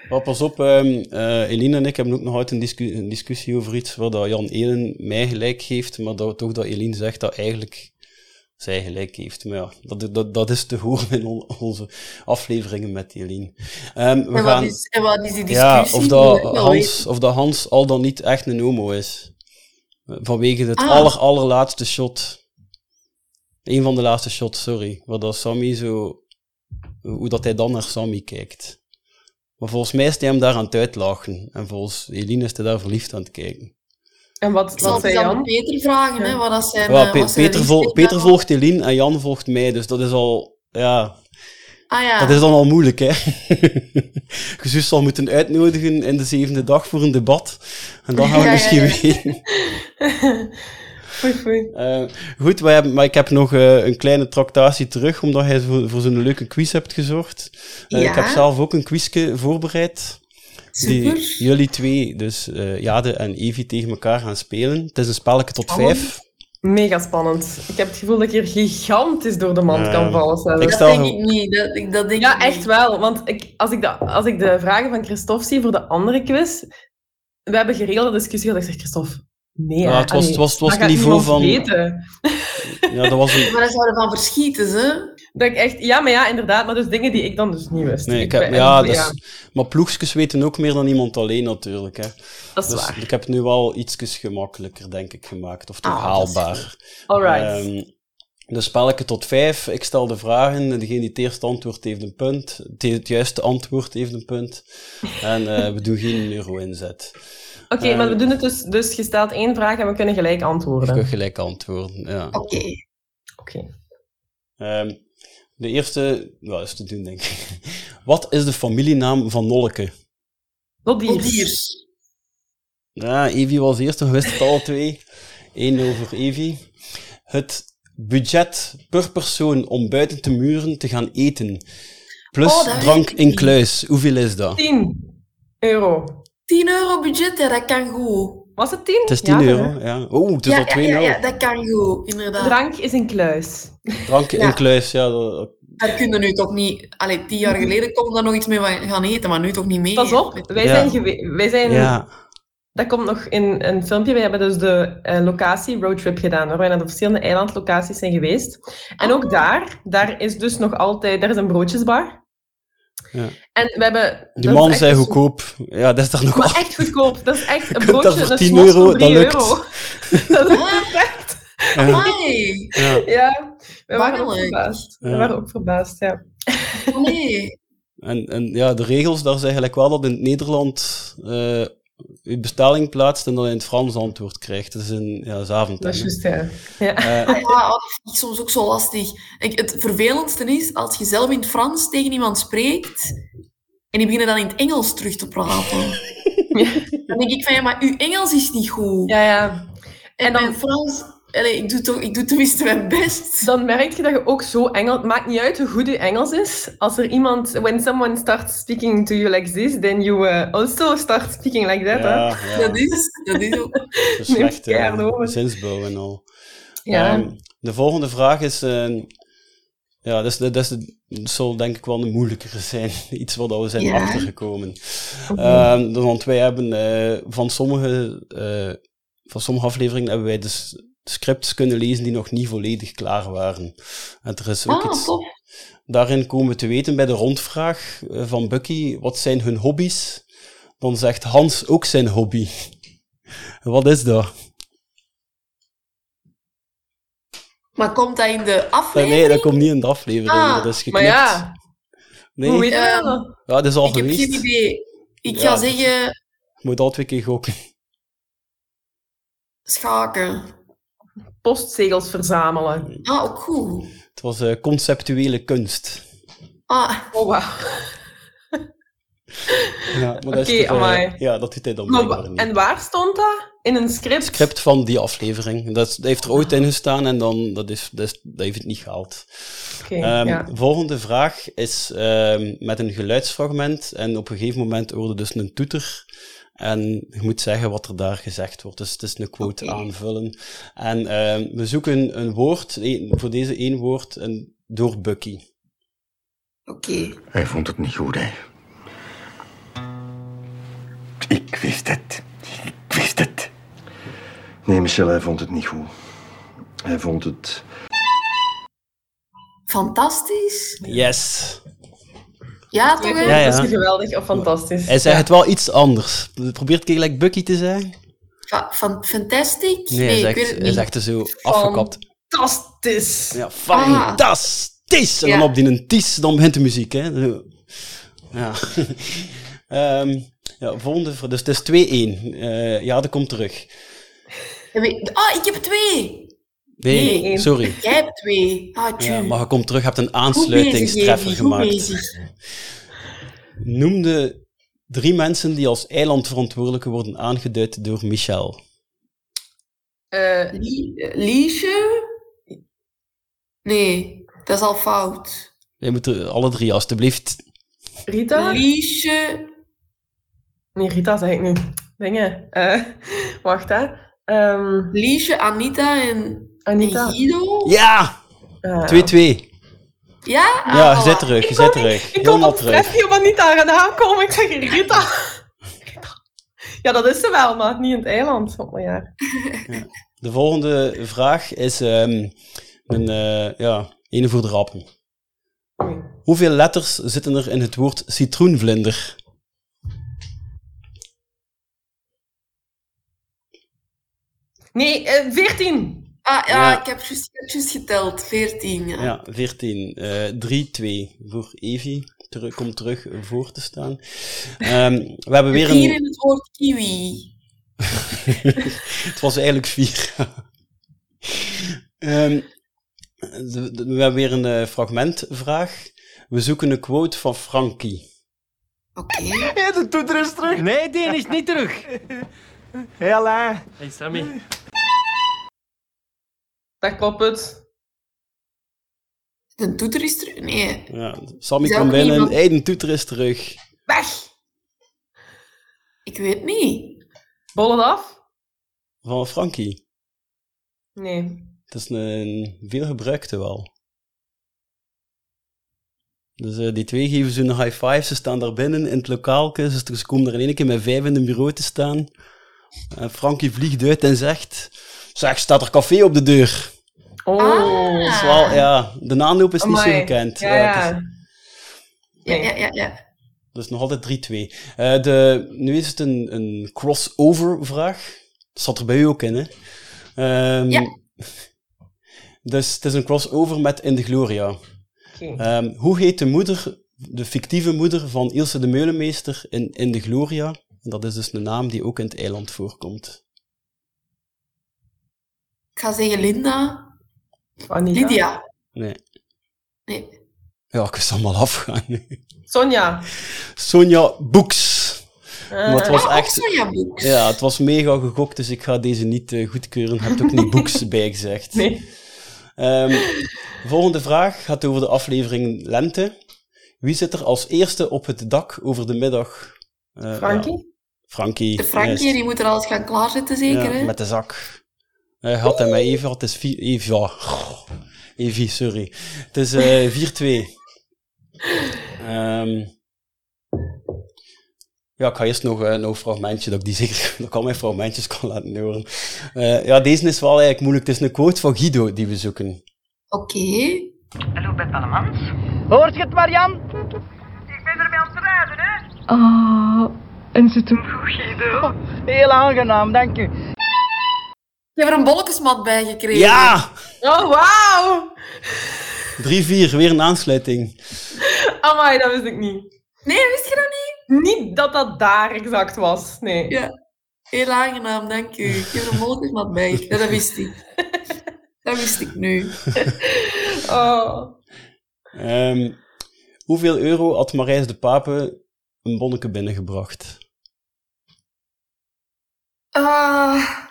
Maar pas op, ehm eh, Eline en ik hebben ook nog altijd een, discu- een discussie over iets waar dat Jan Elen mij gelijk geeft, maar dat, toch dat Eline zegt dat eigenlijk zij gelijk heeft. Maar ja, dat, dat, dat is te horen in on- onze afleveringen met Eline. Ehm, we En, gaan... wat is, en wat is die discussie? Ja, of dat, Hans, of dat Hans al dan niet echt een homo is. Vanwege het Ah. aller, allerlaatste shot. Een van de laatste shots, sorry. Waar dat Sammy zo... Hoe dat hij dan naar Sammy kijkt. Maar volgens mij is hij hem daar aan het uitlachen. En volgens Eline is hij daar verliefd aan het kijken. En wat, Ik zal wat zei Jan? Peter vragen, hè, Ja. wat dat zijn... Ja, eh, Pe- wat zijn Peter, vol- insteek Peter daarvan. volgt Eline en Jan volgt mij. Dus dat is al... Ja, Ah ja. dat is dan al moeilijk, hè. Je zus zal moeten uitnodigen in de zevende dag voor een debat. En dan gaan we Ja, misschien ja. weten. Eh, goed, hebben, maar ik heb nog eh, een kleine tractatie terug, omdat jij voor, voor zo'n leuke quiz hebt gezorgd. Eh, Ja. Ik heb zelf ook een quizje voorbereid. Super. Die jullie twee, dus Jade en Evie, tegen elkaar gaan spelen. Het is een spelletje tot Spannend. vijf. Mega spannend. Ik heb het gevoel dat ik hier gigantisch door de mand Ja. kan vallen. zelfs. Ik dat denk ik niet. Dat, ik- dat denk Ja, ik echt niet. wel. Want ik, als, ik de, als ik de vragen van Christophe zie voor de andere quiz, we hebben geregelde discussie gehad. Ik zeg, Christophe, nee. Ja, het was- Allee, het was- het was dat het gaat niveau van- weten. Ja, dat was een... Maar daar zouden van verschieten, ze. Dat ik echt, ja, maar ja, inderdaad. Maar dus dingen die ik dan dus niet wist. Nee, ik Ik heb, ben- ja, is, maar ploegjes weten ook meer dan iemand alleen natuurlijk. Hè. dat is Dus waar. ik heb het nu wel iets gemakkelijker, denk ik, gemaakt. Of toch Ah, haalbaar. Alright. Ehm, dus spelletje tot vijf. Ik stel de vragen. Degene die het eerste antwoord heeft een punt. Het, het juiste antwoord heeft een punt. En eh, we doen geen euro-inzet. Oké, maar we doen het dus, dus je stelt één vraag en we kunnen gelijk antwoorden. kunt gelijk antwoorden. Ja. Oké. Oké. Ehm, de eerste, wat is te doen, denk ik. Wat is de familienaam van Nolke? Lodiers. Ja, Evie was eerst, we wisten het alle twee. 1-0 voor Evie. Het budget per persoon om buiten de muren te gaan eten. Plus Oh, drank in kluis. Hoeveel is dat? 10 euro. 10 euro budget, ja, dat kan goed. Was het 10? Het is 10 euro, ja. Oh, het is Ja, al 2-0. ja, ja, ja, dat kan goed, inderdaad. Drank is een kluis. Drank in Ja. kluis, ja. dat- Daar kunnen nu toch niet... Allee, tien jaar geleden kon daar nog iets mee gaan eten, maar nu toch niet meer. Pas op, wij Ja. zijn, gewe- wij zijn ja. Dat komt nog in een filmpje. We hebben dus de eh, locatie roadtrip gedaan, waar wij naar de verschillende eilandlocaties zijn geweest. En ook daar, daar is dus nog altijd, daar is een broodjesbar. Ja. En we hebben... Die dat man zei goedkoop. Ja, dat is daar nog Maar echt goedkoop. Dat is echt een dat broodje, voor een 10 smos euro, dat 3 lukt. euro. Dat is perfect. Ja. Ja. Ja, we waren ook verbaasd. We waren ook verbaasd, ja. Oh, nee. En, en ja, de regels, daar is eigenlijk wel dat in het Nederland eh je bestelling plaatst en dan in het Frans antwoord krijgt. Dat is een ja, dat is avond. Dat is juist, ja. ja. Eh, Ah, ja, dat vind ik soms ook zo lastig. Ik, het vervelendste is, als je zelf in het Frans tegen iemand spreekt en die beginnen dan in het Engels terug te praten. Dan denk ik van, ja, maar uw Engels is niet goed. Ja, ja. En En dan- mijn Frans... Allee, ik, doe toch, ik doe tenminste mijn best. Dan merk je dat je ook zo Engels... Maakt niet uit hoe goed je Engels is. Als er iemand... When someone starts speaking to you like this, then you uh, also start speaking like that, hè? ja, ja. Dat is, dat is ook... Dat is slecht, zinsbouw en al. Ja. Ehm, de volgende vraag is... eh, ja, dat, is, dat, is, dat zal denk ik wel een moeilijkere zijn. Iets waar dat we zijn Ja. achtergekomen. Ehm, want wij hebben eh, van, sommige, eh, van sommige afleveringen hebben wij dus scripts kunnen lezen die nog niet volledig klaar waren. En er is ook Ah, iets... tof. Daarin komen we te weten bij de rondvraag eh, van Bucky, wat zijn hun hobby's? Dan zegt Hans ook zijn hobby. Wat is dat? Maar komt dat in de Nee, aflevering? nee, dat komt niet in de aflevering. Ah, dat is geknipt. Maar ja, nee, hoe weet je dat? ja, dat is al Ik heb geweest. geen idee. Ik Ja. ga zeggen Je moet al twee keer gokken. schaken. Postzegels verzamelen. Ah, ook goed. Het was eh, conceptuele kunst. Ah, Oh, wauw. Ja, maar dat is Oké, toch, eh, ja, dat doet hij dan Maar niet. En waar stond dat? In een script? script van die aflevering. Dat, is- dat heeft er ooit in gestaan en dan dat is, dat, is, dat heeft het niet gehaald. Oké, Ehm, ja. Volgende vraag is ehm, met een geluidsfragment. En op een gegeven moment hoorde dus een toeter. En je moet zeggen wat er daar gezegd wordt. Dus het is een quote aanvullen. En ehm, we zoeken een woord, voor deze één woord, en door Bucky. oké. Hij vond het niet goed, hè. Ik wist het. Ik wist het. Nee, Michel, hij vond het niet goed. Hij vond het... Fantastisch. Yes. Ja, toch? Ja, ja. Dat is geweldig of fantastisch. Hij Ja. het wel iets anders. Probeer het keer gelijk Bucky te zeggen. Fa- Van Fantastic? Nee, hij zegt, hij zegt er zo afgekapt. Fantastisch. Ja, fantastisch! En dan Ja. op die een ties, dan begint de muziek. Hè. Ja. Ehm, ja, volgende vraag. Dus het is 2-1. Eh ja, dat komt terug. Ah, ik heb twee! Nee, Nee. sorry. Jij hebt twee. Ah. Ja, maar je komt terug, je hebt een bezig, aansluitingstreffer gemaakt. bezig. Noem de drie mensen die als eilandverantwoordelijke worden aangeduid door Michel. Eh, Lie- eh, Liesje? Nee, dat is al fout. Je moet er alle drie, alstublieft. Rita? Liesje... Nee, Rita zeg ik nu. Dingen. Eh, wacht, hè. Ehm, Liesje, Anita en, Anita. Guido? Ja! Ah. 2-2. Ja? Ah, Ja, je zit terug, je Ik zit terug. Ik kon op terug. Steffi op Anita gaan komen. Ik zeg Rita. Ja, dat is ze wel, maar niet in het eiland. Oh, maar ja. De volgende vraag is ehm, een, eh, ja, ene voor de rappen. Hoeveel letters zitten er in het woord citroenvlinder? Nee, eh, 14. Ah, ja, Ja. ik heb juist geteld. 14, ja. Ja, 14. eh 3-2 voor Evi. Terug, komt terug voor te staan. Ehm, we hebben weer Hier een... in het woord kiwi. Het was eigenlijk vier. Ehm, de- de- we hebben weer een eh, fragmentvraag. We zoeken een quote van Frankie. Oké. de toeter is terug. Nee, die is niet terug. Hé, Alain. Hey, Sammy. Dat klopt het. De toeter is terug. Nee, Ja, Sammy kwam binnen. iemand- Hey, de toeter is terug. weg! Ik weet niet. Bol het af? Van Frankie. Nee. Het is een veelgebruikte wel. Dus eh, die twee geven ze een high five. Ze staan daar binnen in het lokaalke. Ze, ze komen er in één keer met vijf in een bureau te staan. En Frankie vliegt uit en zegt... Zeg, staat er café op de deur? Oh. Ah. Dat is wel, ja, de aanloop is niet zo Amai. gekend. Ja, Ja, ja. is- Ja, Nee. ja, ja, ja. Dat is nog altijd 3-2. Eh, de, nu is het een, een crossover vraag. Dat zat er bij u ook in, hè? Ehm, Ja. Dus het is een crossover met In de Gloria. Ehm, hoe heet de moeder, de fictieve moeder van Ilse de Meulemeester in In de Gloria? En dat is dus een naam die ook in het eiland voorkomt. Ik ga zeggen Linda. Anita. Lydia. Nee. Nee. Ja, ik is allemaal afgaan. Sonja. Sonja Boeks. Maar het was Ah, ook echt... Sonja Boeks. Ja, het was mega gegokt, dus ik ga deze niet eh, goedkeuren. Je hebt ook niet Boeks bijgezegd. Nee. Ehm, volgende vraag gaat over de aflevering Lente. Wie zit er als eerste op het dak over de middag? Eh, Frankie? ja, Frankie. De Frankie, juist. die moet er alles gaan klaarzetten, zeker, Ja, hè? met de zak. Hij had hem met Eva, het is vier, Eva. Goh, Evi, sorry. Het is eh 4-2. Ehm, ja, ik ga eerst nog, eh, nog een fragmentje, dat ik die zeker, dat ik al mijn fragmentjes kan laten horen. Eh, ja, deze is wel eigenlijk moeilijk. Het is een quote van Guido die we zoeken. Oké. Hallo, Bert Pallemans. Hoort je het, Marian? Ik ben ermee aan het rijden, hè? Ah, en zit hem goed, Guido. Heel aangenaam, dank u. Ik heb er een bolletjesmat bij gekregen. Ja! Oh, wauw! 3-4, weer een aansluiting. Amai, dat wist ik niet. Nee, wist je dat niet? Niet dat dat daar exact was. Nee. Ja. Heel aangenaam, dank u. Ik heb er een bolletjesmat bij. Ja, dat wist ik. Dat wist ik nu. Oh. Ehm, hoeveel euro had Marijs de Pape een bonneke binnengebracht? Ah,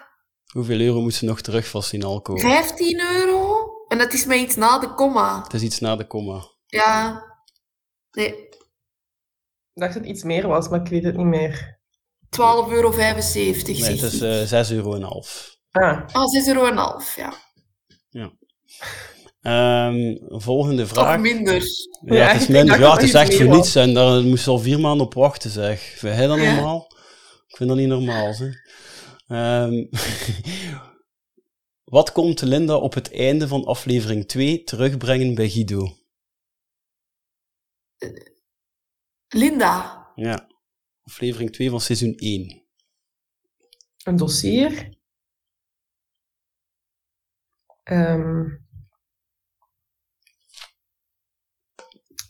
Hoeveel euro moet ze nog terug van Sinalco? 15 euro? En dat is mij iets na de komma. Het is iets na de komma. Ja. Nee, Ik dacht dat het iets meer was, maar ik weet het niet meer. 12,75 euro. Nee, het is eh 6 euro en half. Ah. Ah, 6,5 euro, en half, ja. Ehm, volgende Of vraag. minder. Ja, Ja, het is minder. Ja, dat het is echt voor niets en daar moest je al vier maanden op wachten, zeg. Vind jij dat Ja. normaal? Ik vind dat niet normaal, zeg. Ehm, wat komt Linda op het einde van aflevering 2 terugbrengen bij Guido? Linda. Ja, aflevering 2 van seizoen 1. Een dossier. Ehm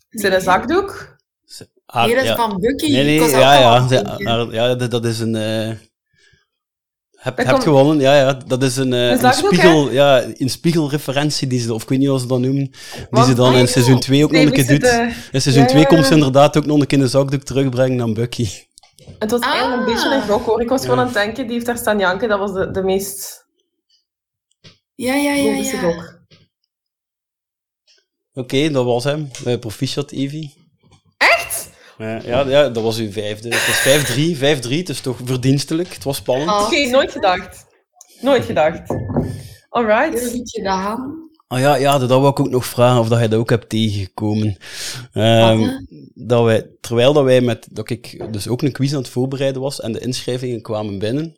is dit een zakdoek? Ah, Nee, dat is ja. van Bucky. Nee, nee, ja, ja. Ja, dat, is een... eh heb, Dat heb komt- gewonnen, ja, ja. Dat is een, eh, Een spiegel, ja, een spiegelreferentie, die ze, of ik weet niet hoe ze dat noemen, die Want- ze dan Ah, in ja. seizoen 2 ook nog een keer doet. In seizoen ja, 2 ja, komt ze inderdaad ook nog een keer een zakdoek terugbrengen aan Bucky. Het was eigenlijk een Ah. beetje een gok hoor. Ik was gewoon aan het denken, die heeft daar staan janken. Dat was de, de meest Ja, ja, ja. Oké, dat was hem. Eh, proficiat, Evie. Ja, ja, dat was uw vijfde. Het was 5-3, 5-3, het is toch verdienstelijk. Het was spannend. Oh. Oké, nooit gedacht. Nooit gedacht. Heel Alright. goed gedaan. Ah ja, ja, dat wou ik ook nog vragen of dat je dat ook hebt tegengekomen. Ehm, dat wij, terwijl dat wij met, dat ik dus ook een quiz aan het voorbereiden was en de inschrijvingen kwamen binnen,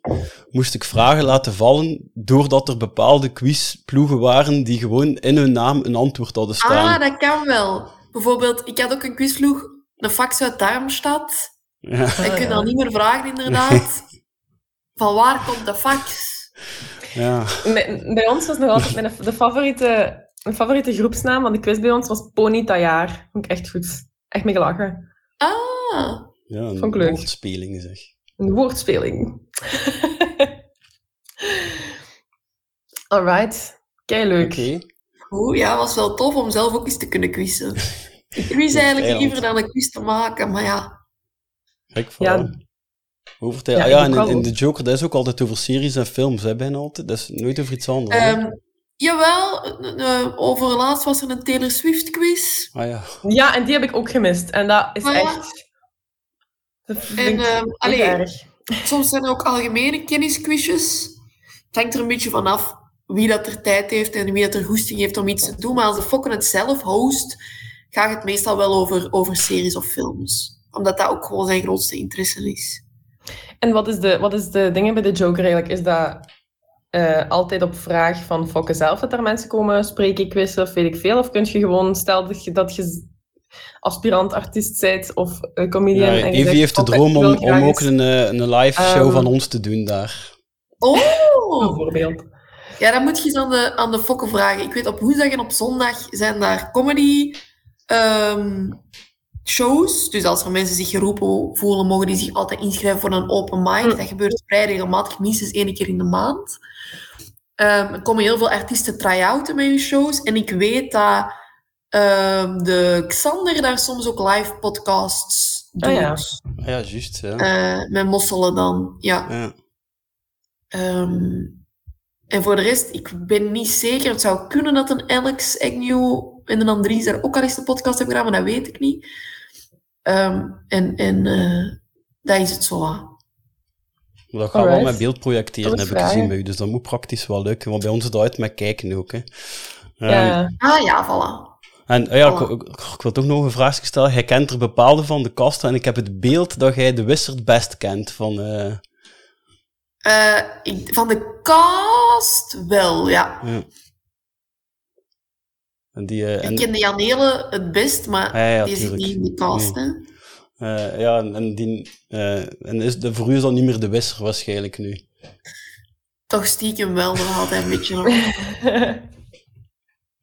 moest ik vragen laten vallen doordat er bepaalde quizploegen waren die gewoon in hun naam een antwoord hadden staan. Ah, dat kan wel. Bijvoorbeeld, ik had ook een quizvloeg, een fax uit Darmstad. Ja. Ik kun dan niet meer vragen, inderdaad. Van waar komt de fax? Ja. Bij, bij ons was nog altijd mijn, de favoriete, mijn favoriete groepsnaam van de quiz bij ons was Pony Tajaar. Vond ik echt goed. Echt mee gelachen. Ah, Ja, een Vond ik leuk. woordspeling zeg. Een woordspeling. Alright. Kei leuk. Oké. Oeh, ja, was wel tof om zelf ook eens te kunnen quizzen. Ik quiz eigenlijk Eiland. liever dan een quiz te maken, maar ja. Kijk, Ja. voilà. Over. Ja, ah, ja, en de Joker, dat is ook altijd over series en films, hè, bijna altijd. Dat is nooit over iets anders. Ehm, jawel, eh, eh, over laatst was er een Taylor Swift quiz. ah ja. Ja, en die heb ik ook gemist. En dat is Ah, ja. echt... Dat vind En ik echt allee, erg. soms zijn er ook algemene kennisquizjes. Het hangt er een beetje vanaf wie dat er tijd heeft en wie dat er goesting heeft om iets te doen. Maar als de fokken het zelf host, gaat het meestal wel over, over series of films. Omdat dat ook gewoon zijn grootste interesse is. En wat is, de, wat is de dingen bij de Joker eigenlijk? Is dat eh, altijd op vraag van Fokke zelf dat er mensen komen spreken, quizzen of weet ik veel? Of kun je gewoon, stel dat je, dat je aspirant artiest bent of eh, comedian... ja en Evie heeft de "Fokke, droom om, om ook eens-" een, eh, een live show Ehm, van ons te doen daar. Oh! Bijvoorbeeld. Ja, dan moet je eens aan de, aan de fokken vragen. Ik weet, op woensdag en op zondag zijn daar comedy ehm, shows. Dus als er mensen zich geroepen voelen, mogen die zich altijd inschrijven voor een open mic. Hm. Dat gebeurt vrij regelmatig, minstens één keer in de maand. Ehm, er komen heel veel artiesten try-outen met hun shows. En ik weet dat ehm, de Xander daar soms ook live podcasts doet. Ah ja. Ah ja, juist. Ja. Eh, met mosselen dan, ja. ja. Ehm, en voor de rest, ik ben niet zeker. Het zou kunnen dat een Alex Agnew en een Andries daar ook al eens de podcast hebben gedaan, maar dat weet ik niet. Ehm, en en eh, dat is het zo. Dat wel Alright. met beeld projecteren, heb ik gezien bij u. Dus dat moet praktisch wel lukken. Want bij ons is dat uit met kijken ook. Hè. Ehm, Ja. Ah ja, voilà. En oh ja, ik, Voilà. ik, ik wil toch nog een vraag stellen. Jij kent er bepaalde van de kast en ik heb het beeld dat jij de Wizard best kent. Van, eh, Eh, ik- van de cast wel, ja. ja. En die, eh, en, Ik ken de Janele het best, maar Ja, ja, die zit niet in de cast. Nee. Hè? eh, ja, en, en die, eh, en is de, voor u is dat niet meer de Wizard waarschijnlijk nu. Toch stiekem wel nog altijd een beetje. hoor.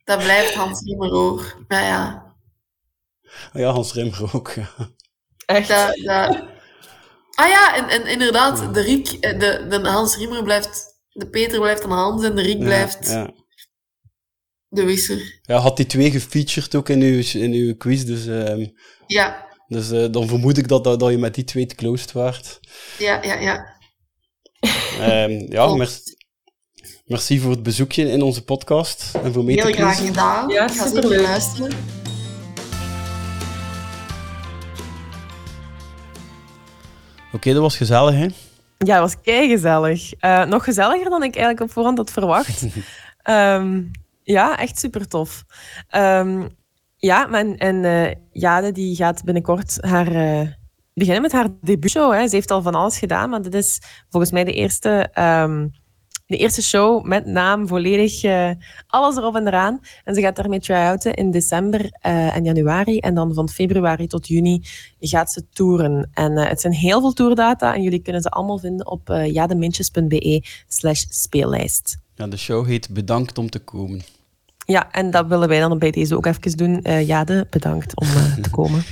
Dat blijft Hans Riemer hoor. Nou ja, Ah ja, Hans Rimmer ook. ja. Echt. dat, dat... Ah ja, en, en inderdaad, de Riek, de, de Hans Riemer blijft... De Peter blijft een Hans en de Riek blijft Ja, ja. De Wisser. ja, had die twee gefeatured ook in uw, in uw quiz. Dus, ehm, Ja, dus eh, dan vermoed ik dat, dat, dat je met die twee te closed waart. ja, ja, ja. Ehm, ja, merci, merci voor het bezoekje in onze podcast. En voor mee te Heel graag quizzen. gedaan. Ja, Ik ga zeker superleuk. luisteren. Oké, dat was gezellig, hè? Ja, het was kei gezellig. nog gezelliger dan ik eigenlijk op voorhand had verwacht. Ehm, ja, echt super tof. Ehm, ja, en, eh, Jade die gaat binnenkort haar, eh, beginnen met haar debuutshow. Hè. Ze heeft al van alles gedaan, maar dit is volgens mij de eerste ehm, de eerste show met naam, volledig uh, alles erop en eraan. En ze gaat daarmee try-outen in december en januari. En dan van februari tot juni gaat ze toeren. En het zijn heel veel tourdata en jullie kunnen ze allemaal vinden op jademintjes.be slash speellijst. Ja, de show heet Bedankt om te komen. Ja, en dat willen wij dan bij deze ook even doen. Uh, Jade, bedankt om uh, te komen.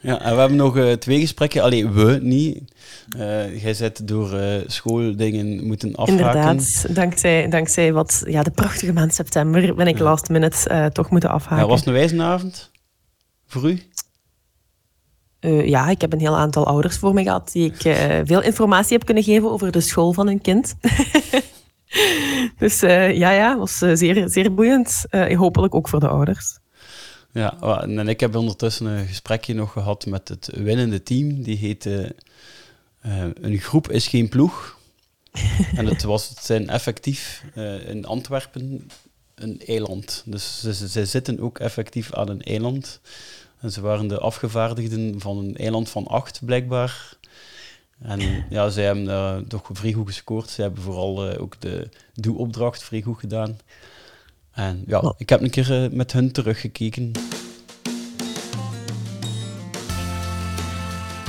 ja, en we hebben nog uh, twee gesprekken. Alleen we niet. jij zit door schooldingen moeten afhaken. Inderdaad, dankzij, dankzij wat, ja, de prachtige maand september ben ik ja. last minute toch moeten afhaken. Ja, was het een wijzenavond voor u? ja, ik heb een heel aantal ouders voor me gehad die ik veel informatie heb kunnen geven over de school van hun kind. Dus uh, ja, ja, was uh, zeer, zeer boeiend. Uh, hopelijk ook voor de ouders. Ja, en ik heb ondertussen een gesprekje nog gehad met het winnende team. Die heette Een groep is geen ploeg. en het, was, het zijn effectief in Antwerpen een eiland. Dus ze, ze zitten ook effectief aan een eiland. En ze waren de afgevaardigden van een eiland van acht, blijkbaar. En ja, zij hebben uh, toch vrij goed gescoord. Ze hebben vooral uh, ook de doe-opdracht vrij goed gedaan. En ja, ik heb een keer uh, met hun teruggekeken.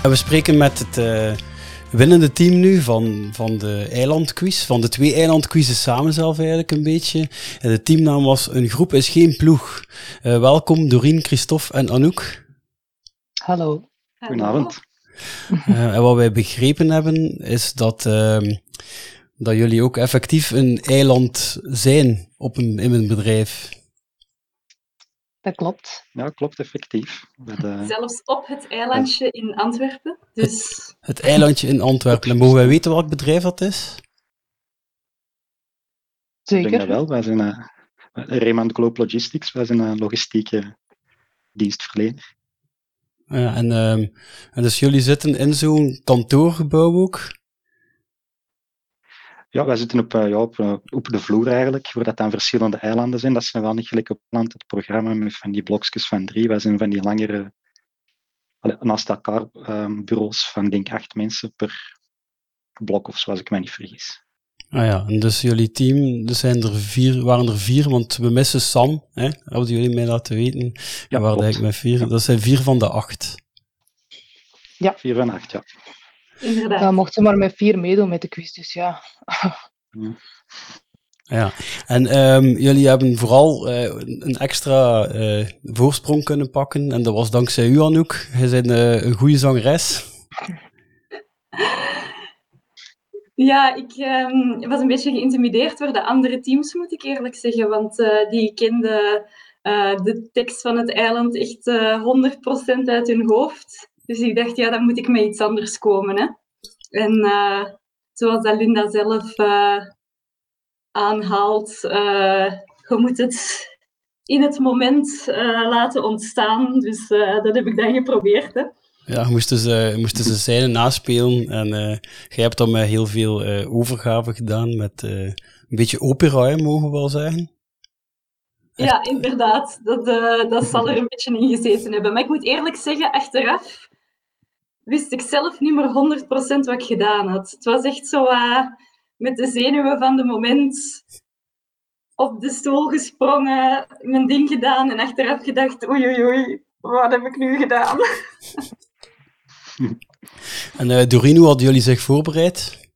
En we spreken met het winnende team nu van, van de eilandquiz. Van de twee eilandquizzen samen zelf eigenlijk een beetje. En de teamnaam was Een groep is geen ploeg. welkom Doreen, Christophe en Anouk. Hallo. Goedenavond. Uh, en wat wij begrepen hebben, is dat, uh, dat jullie ook effectief een eiland zijn op een, in een bedrijf. Dat klopt. Ja, klopt effectief. Met, uh... Zelfs op het eilandje in Antwerpen. Dus... Het, het eilandje in Antwerpen. En mogen wij weten welk bedrijf dat is? Zeker. Ik denk dat wel. Wij zijn uh, Remand Globe Logistics. Wij zijn een logistieke dienstverlener. Ja, en, um, en dus jullie zitten in zo'n kantoorgebouw ook? Ja, wij zitten op, uh, ja, op, uh, op de vloer eigenlijk, waar dat dan verschillende eilanden zijn. Dat zijn wel niet gelijk op land het programma met van die blokjes van drie. Wij zijn van die langere, naast elkaar um, bureaus van denk acht mensen per blok of zoals ik me niet vergis. Ah ja, en dus jullie team, er zijn er vier, waren er vier, want we missen Sam, hè, hadden jullie mij laten weten. Ja, waren eigenlijk met vier. Ja. Dat zijn vier van de acht. Ja. Vier van acht, ja. Inderdaad. Ja, mochten maar met vier meedoen met de quiz, dus ja. ja. Ja, en um, jullie hebben vooral uh, een extra uh, voorsprong kunnen pakken. En dat was dankzij u, Anouk. Jij bent uh, een goede zangeres. Ja, ik um, was een beetje geïntimideerd door de andere teams, moet ik eerlijk zeggen. Want uh, die kenden uh, de tekst van het eiland echt uh, 100% uit hun hoofd. Dus ik dacht, ja, dan moet ik met iets anders komen. Hè? En zoals Linda zelf aanhaalt, je moet het in het moment laten ontstaan. Dus dat heb ik dan geprobeerd. Hè? Ja, moesten ze, moesten ze zijnen naspelen. En uh, jij hebt dan met heel veel uh, overgave gedaan. Met uh, een beetje opera, mogen we wel zeggen. Ja, inderdaad. Dat, dat zal er een beetje in gezeten hebben. Maar ik moet eerlijk zeggen, achteraf wist ik zelf niet meer 100% wat ik gedaan had. Het was echt zo met de zenuwen van de moment op de stoel gesprongen, mijn ding gedaan en achteraf gedacht, oei oei oei, wat heb ik nu gedaan? En uh, Doreen, hoe hadden jullie zich voorbereid?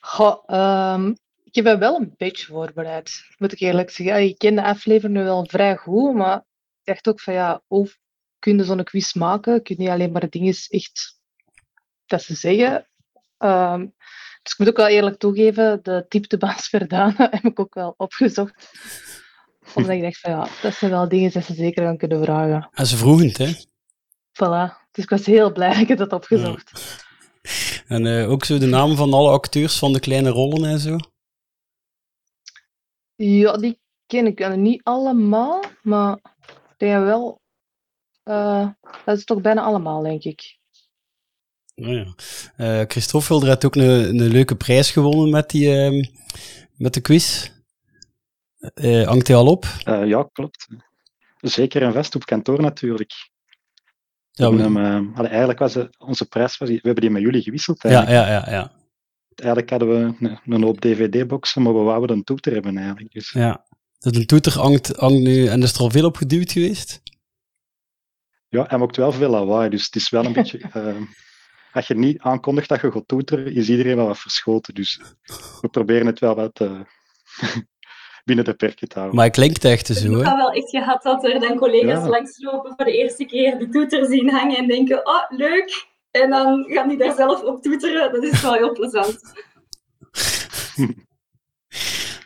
Goh, um, ik heb me wel een beetje voorbereid, moet ik eerlijk zeggen. Ik ken de aflevering nu wel vrij goed, maar ik dacht ook van ja, hoe kun je zo'n quiz maken? Kun je niet alleen maar dingen echt dat ze zeggen. Um, dus ik moet ook wel eerlijk toegeven, de dieptebaas Verdana heb ik ook wel opgezocht. Omdat ik dacht van ja, dat zijn wel dingen die ze zeker gaan kunnen vragen. En ze vroegen het, hè? Voilà. Dus ik was heel blij dat ik het had opgezocht. Ja. En uh, ook zo de namen van alle acteurs van de kleine rollen en zo? Ja, die ken ik niet allemaal, maar ik denk wel... Uh, dat is toch bijna allemaal, denk ik. Nou ja. Uh, Christophe Wilder had ook een, een leuke prijs gewonnen met, die, uh, met de quiz. Uh, hangt hij al op? ja, klopt. Zeker en vast op kantoor natuurlijk. Ja, we... uh, eigenlijk was onze prijs, was, we hebben die met jullie gewisseld. Ja, ja, ja, ja. Eigenlijk hadden we een, een hoop dvd-boxen, maar we wouden een toeter hebben eigenlijk. Dus. Ja. Dat een toeter hangt, hangt nu en is er al veel op geduwd geweest? Ja, hij maakt wel veel lawaai, dus het is wel een beetje... Uh, als je niet aankondigt dat je gaat toeteren, is iedereen wel wat verschoten. Dus we proberen het wel wat uh, binnen de perken te houden. Maar het klinkt echt zo, hè? Ik heb wel echt gehad dat er dan collega's Ja. langslopen voor de eerste keer die toeter zien hangen en denken, oh, leuk. En dan gaan die daar zelf op toeteren. Dat is wel heel plezant.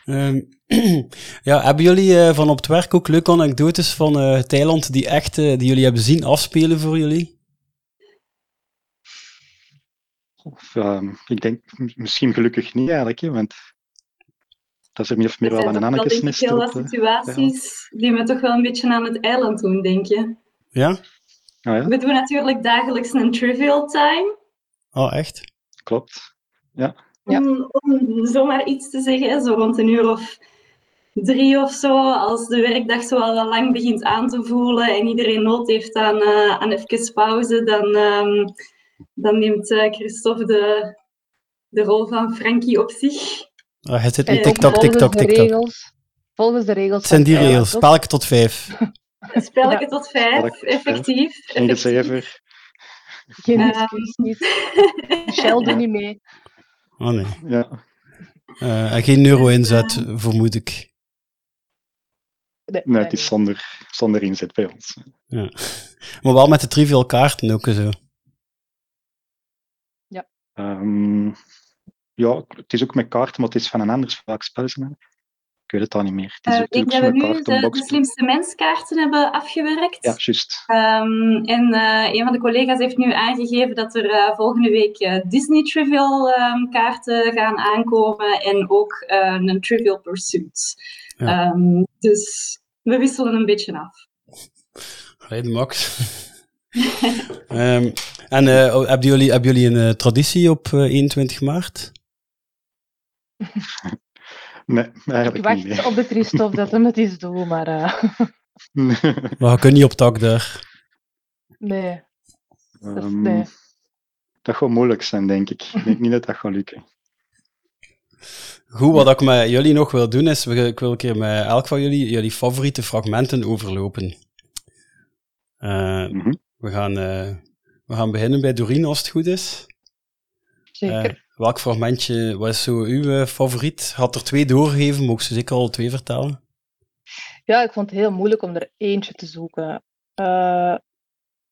Ehm, ja, hebben jullie eh, van op het werk ook leuke anekdotes van eh Thailand die echt, eh, die jullie hebben zien afspelen voor jullie? Of, ehm, ik denk misschien gelukkig niet eigenlijk, hè, want dat is er meer of meer Er wel zijn een denk ik, annekesnest heel wat eh, situaties die me toch wel een beetje aan het eiland doen, denk je. Ja? Ah, ja, We doen natuurlijk dagelijks een trivial time. Oh, echt? klopt. Ja. Om, om zomaar iets te zeggen, zo rond een uur of drie of zo, als de werkdag zo al lang begint aan te voelen en iedereen nood heeft aan, eh, aan even pauze, dan, ehm, dan neemt eh, Christophe de, de rol van Frankie op zich. Ah, het zit Eh, nu TikTok, volgens TikTok, de TikTok. regels. Volgens de regels. Het zijn die het regels. Spelletje tot vijf. Spelletje Ja. tot vijf, effectief. Geen gezever. toch? Geen Eh, excuus niet. Shell doet niet mee. Oh nee. Ja. Eh, en geen euro-inzet, vermoed ik. Nee, Nee, het is zonder, zonder inzet bij ons. Ja. Maar wel met de trivial kaarten ook zo. Ehm, ja, het is ook met kaarten, maar het is van een ander welk spel? Ik weet het al niet meer. Het is Eh, ik denk dat we nu de, slimste menskaarten hebben afgewerkt. Ja, juist. Ehm, en eh, een van de collega's heeft nu aangegeven dat er eh, volgende week Disney Trivial ehm, kaarten gaan aankomen en ook eh, een Trivial Pursuit. Ja. Ehm, dus we wisselen een beetje af. Hey, de Max. Ehm, en eh, oh, hebben, jullie, hebben jullie een traditie op eh, 21 maart? Nee, Ik wacht niet. op de Christophe dat hem het eens doet, maar eh, Maar je kunt niet op tak daar. nee. Dat is- Ehm, nee. Dat gaat moeilijk zijn, denk ik. Ik denk niet dat dat gaat lukken. Goed, wat ik met jullie nog wil doen is, we- ik wil een keer met elk van jullie jullie favoriete fragmenten overlopen. Eh, Mhm. we, gaan, eh, we gaan beginnen bij Doreen als het goed is. Zeker. Welk fragmentje was zo uw eh, favoriet? Had er twee doorgegeven, mocht ze zeker al twee vertellen? Ja, ik vond het heel moeilijk om er eentje te zoeken. Eh,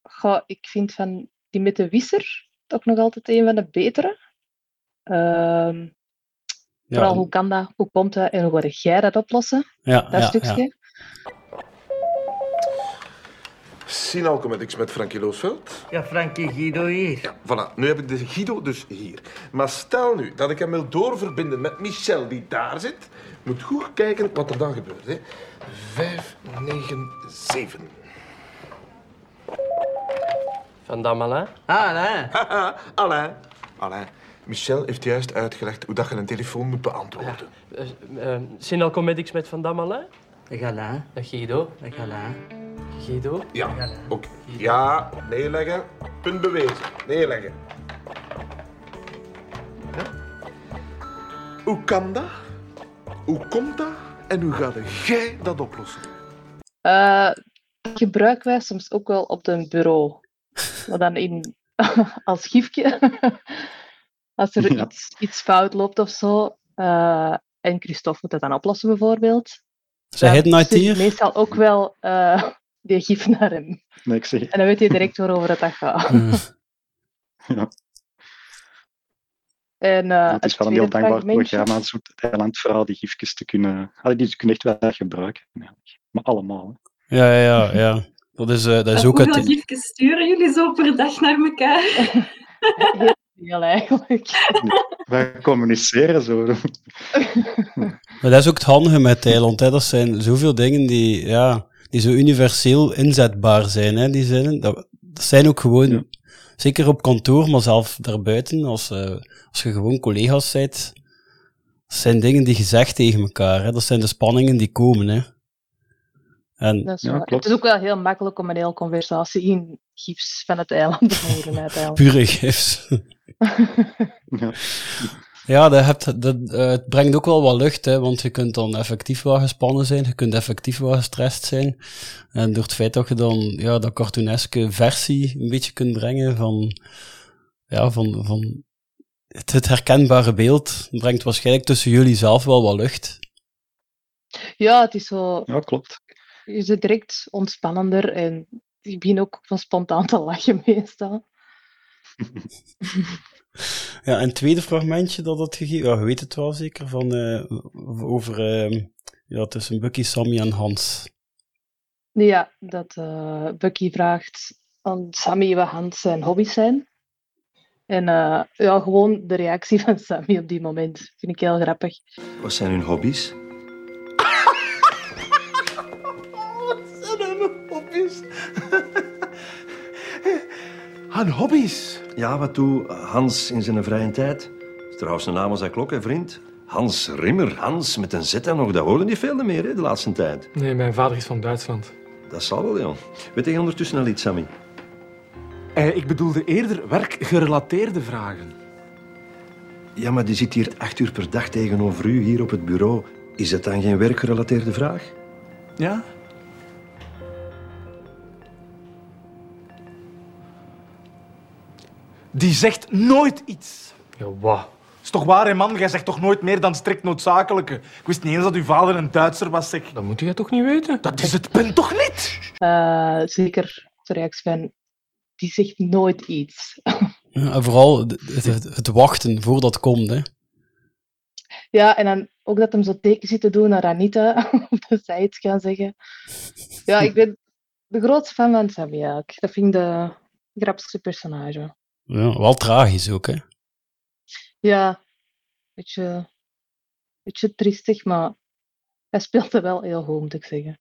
goh, ik vind van die met de wisser toch nog altijd een van de betere. Ehm, Ja, vooral hoe kan dat, hoe komt dat en hoe ga jij dat oplossen? ja, Dat ja, stukje. Ja. Sinal Comedics met Frankie Loosveld. Ja, Frankie Guido hier. Ja, voilà. Nu heb ik de Guido dus hier. Maar stel nu dat ik hem wil doorverbinden met Michel die daar zit. Moet goed kijken wat er dan gebeurt. Hè. 5, 9, 7. Van Damalin. Ah, Alain. Haha, Alain. Alain. Michel heeft juist uitgelegd hoe dat je een telefoon moet beantwoorden. Uh, Sinal Comedics met Van Damalin? Dag Alain. Dag Guido. Dag Alain. Guido? Ja, oké. Ja, neerleggen. Punt bewezen. Neerleggen. Ja. Hoe kan dat? Hoe komt dat? En hoe ga jij dat oplossen? Eh, dat gebruiken wij soms ook wel op een bureau. Maar dan in, als gifje. als er Ja. iets, iets fout loopt of zo. eh, en Christophe moet dat dan oplossen, bijvoorbeeld. Zij het hier? meestal ook wel eh, die gif naar hem. Nee, ik zeg... En dan weet hij direct waarover het dat gaat. Mm. Ja, En, eh, het is het wel een heel dankbaar programma, zo het eiland, vooral die gifjes te kunnen... Die kunnen echt wel gebruiken. eigenlijk. Maar allemaal. hè. Ja, ja, ja, ja. Dat is, eh, dat is En ook hoeveel het... gifjes sturen jullie zo per dag naar elkaar? Heel veel eigenlijk. Wij communiceren zo. Maar dat is ook het handige met Thailand. Hè. Dat zijn zoveel dingen die, ja, die zo universeel inzetbaar zijn. Hè, die zinnen. Dat, dat zijn ook gewoon, zeker op kantoor, maar zelf daarbuiten, als, eh, als je gewoon collega's bent, dat zijn dingen die je zegt tegen elkaar. Hè. Dat zijn de spanningen die komen. Hè. En, Dat is. Het is ook wel heel makkelijk om een hele conversatie in gifs van het eiland te uiteindelijk. pure gifs. Ja. Ja, dat hebt, dat, eh, het brengt ook wel wat lucht, hè, want je kunt dan effectief wel gespannen zijn, je kunt effectief wel gestrest zijn. En door het feit dat je dan ja, dat cartooneske versie een beetje kunt brengen van, ja, van, van het, het herkenbare beeld, brengt waarschijnlijk tussen jullie zelf wel wat lucht. Ja, het is zo... Ja, klopt. Je zit direct ontspannender en ik begin ook van spontaan te lachen meestal. Ja, en het tweede fragmentje dat dat gegeven, ja, je weet het wel zeker, van, eh, over, uh, ja, tussen Bucky, Sammy en Hans. Ja, dat uh, Bucky vraagt aan Sammy wat Hans zijn hobby's zijn. En uh, ja, gewoon de reactie van Sammy op die moment vind ik heel grappig. Wat zijn hun hobby's? Wat zijn hun hobby's? Hun hobby's? Ja, wat doet Hans in zijn vrije tijd? Is trouwens een naam als zijn klok, hè, vriend? Hans Rimmer. Hans met een Z en nog, dat horen niet veel meer hè, de laatste tijd. Nee, mijn vader is van Duitsland. Dat zal wel, ja. Weet je ondertussen al iets, Sammy? Eh, ik bedoelde eerder werkgerelateerde vragen. Ja, maar die zit hier acht uur per dag tegenover u, hier op het bureau. Is dat dan geen werkgerelateerde vraag? Ja? Die zegt nooit iets. Ja, wat? Is toch waar, hè, man? Jij zegt toch nooit meer dan strikt noodzakelijke? Ik wist niet eens dat uw vader een Duitser was, zeg. Dat moet je toch niet weten? Dat is het punt toch niet? Uh, zeker de reactie van... Die zegt nooit iets. Ja, en vooral het, het, het, wachten voordat het komt, hè. Ja, en dan ook dat hem zo teken zit te doen naar Anita, dat zij iets gaan zeggen. Ja, ik ben de grootste fan van ja. Dat vind ik de grappigste personage. Ja, wel tragisch ook, hè? Ja, beetje, beetje triestig, maar hij speelt er wel heel goed, moet ik zeggen.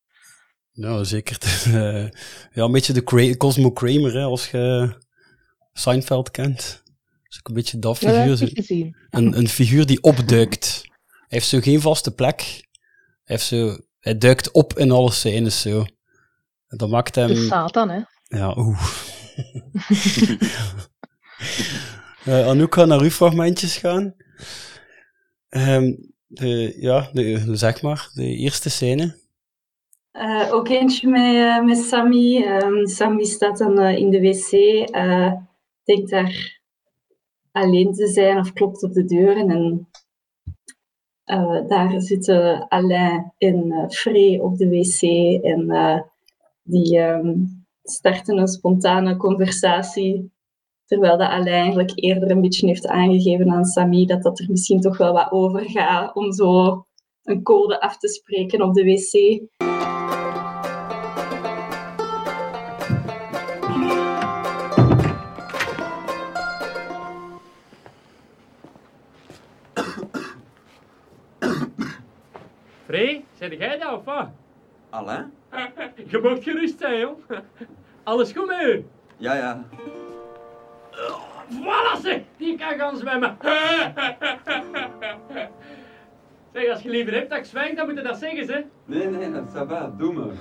Ja, zeker. Uh, ja, een beetje de Cra Cosmo Kramer, hè, als je Seinfeld kent. Dat is ook een beetje dat figuur. Ja, dat een, een figuur die opduikt. Hij heeft zo geen vaste plek. Hij, heeft zo, hij duikt op in alle scènes zo. En dat maakt hem... De Satan, hè? Ja, oeh. Uh, Anouk gaat naar uw fragmentjes gaan. De, ja, zeg maar, de eerste scène. Uh, ook eentje met, uh, met Sammy. Um, Sammy staat dan in de wc. denkt daar alleen te zijn of klopt op de deuren. En daar zitten Alain en Frey op de wc. En die um, starten een spontane conversatie Terwijl dat Alain eigenlijk eerder een beetje heeft aangegeven aan Samy dat dat er misschien toch wel wat over gaat om zo een code af te spreken op de wc. Free, zeg jij dat of wat? Alain? Je mag gerust zijn, joh. Alles goed met u? Ja, ja. Voilà, zeg! Die kan gaan zwemmen. zeg, als je liever hebt dat ik zwijg, dan moet je dat zeggen, hè? Nee, nee, dat ça va. Doe maar.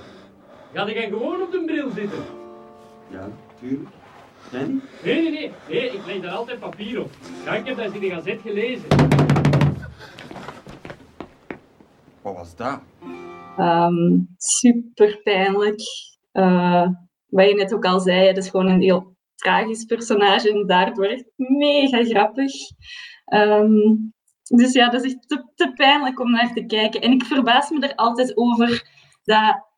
Ga jij gewoon op de bril zitten? Ja, tuurlijk. Niet? Nee, nee, nee. Nee, ik leg daar altijd papier op. Ja, ik heb dat in de gazet gelezen. Wat was dat? Um, super pijnlijk. Uh, wat je net ook al zei, het is gewoon een heel tragisch personage en daardoor echt mega grappig. Um, dus ja, dat is echt te, pijnlijk om naar te kijken. En ik verbaas me er altijd over dat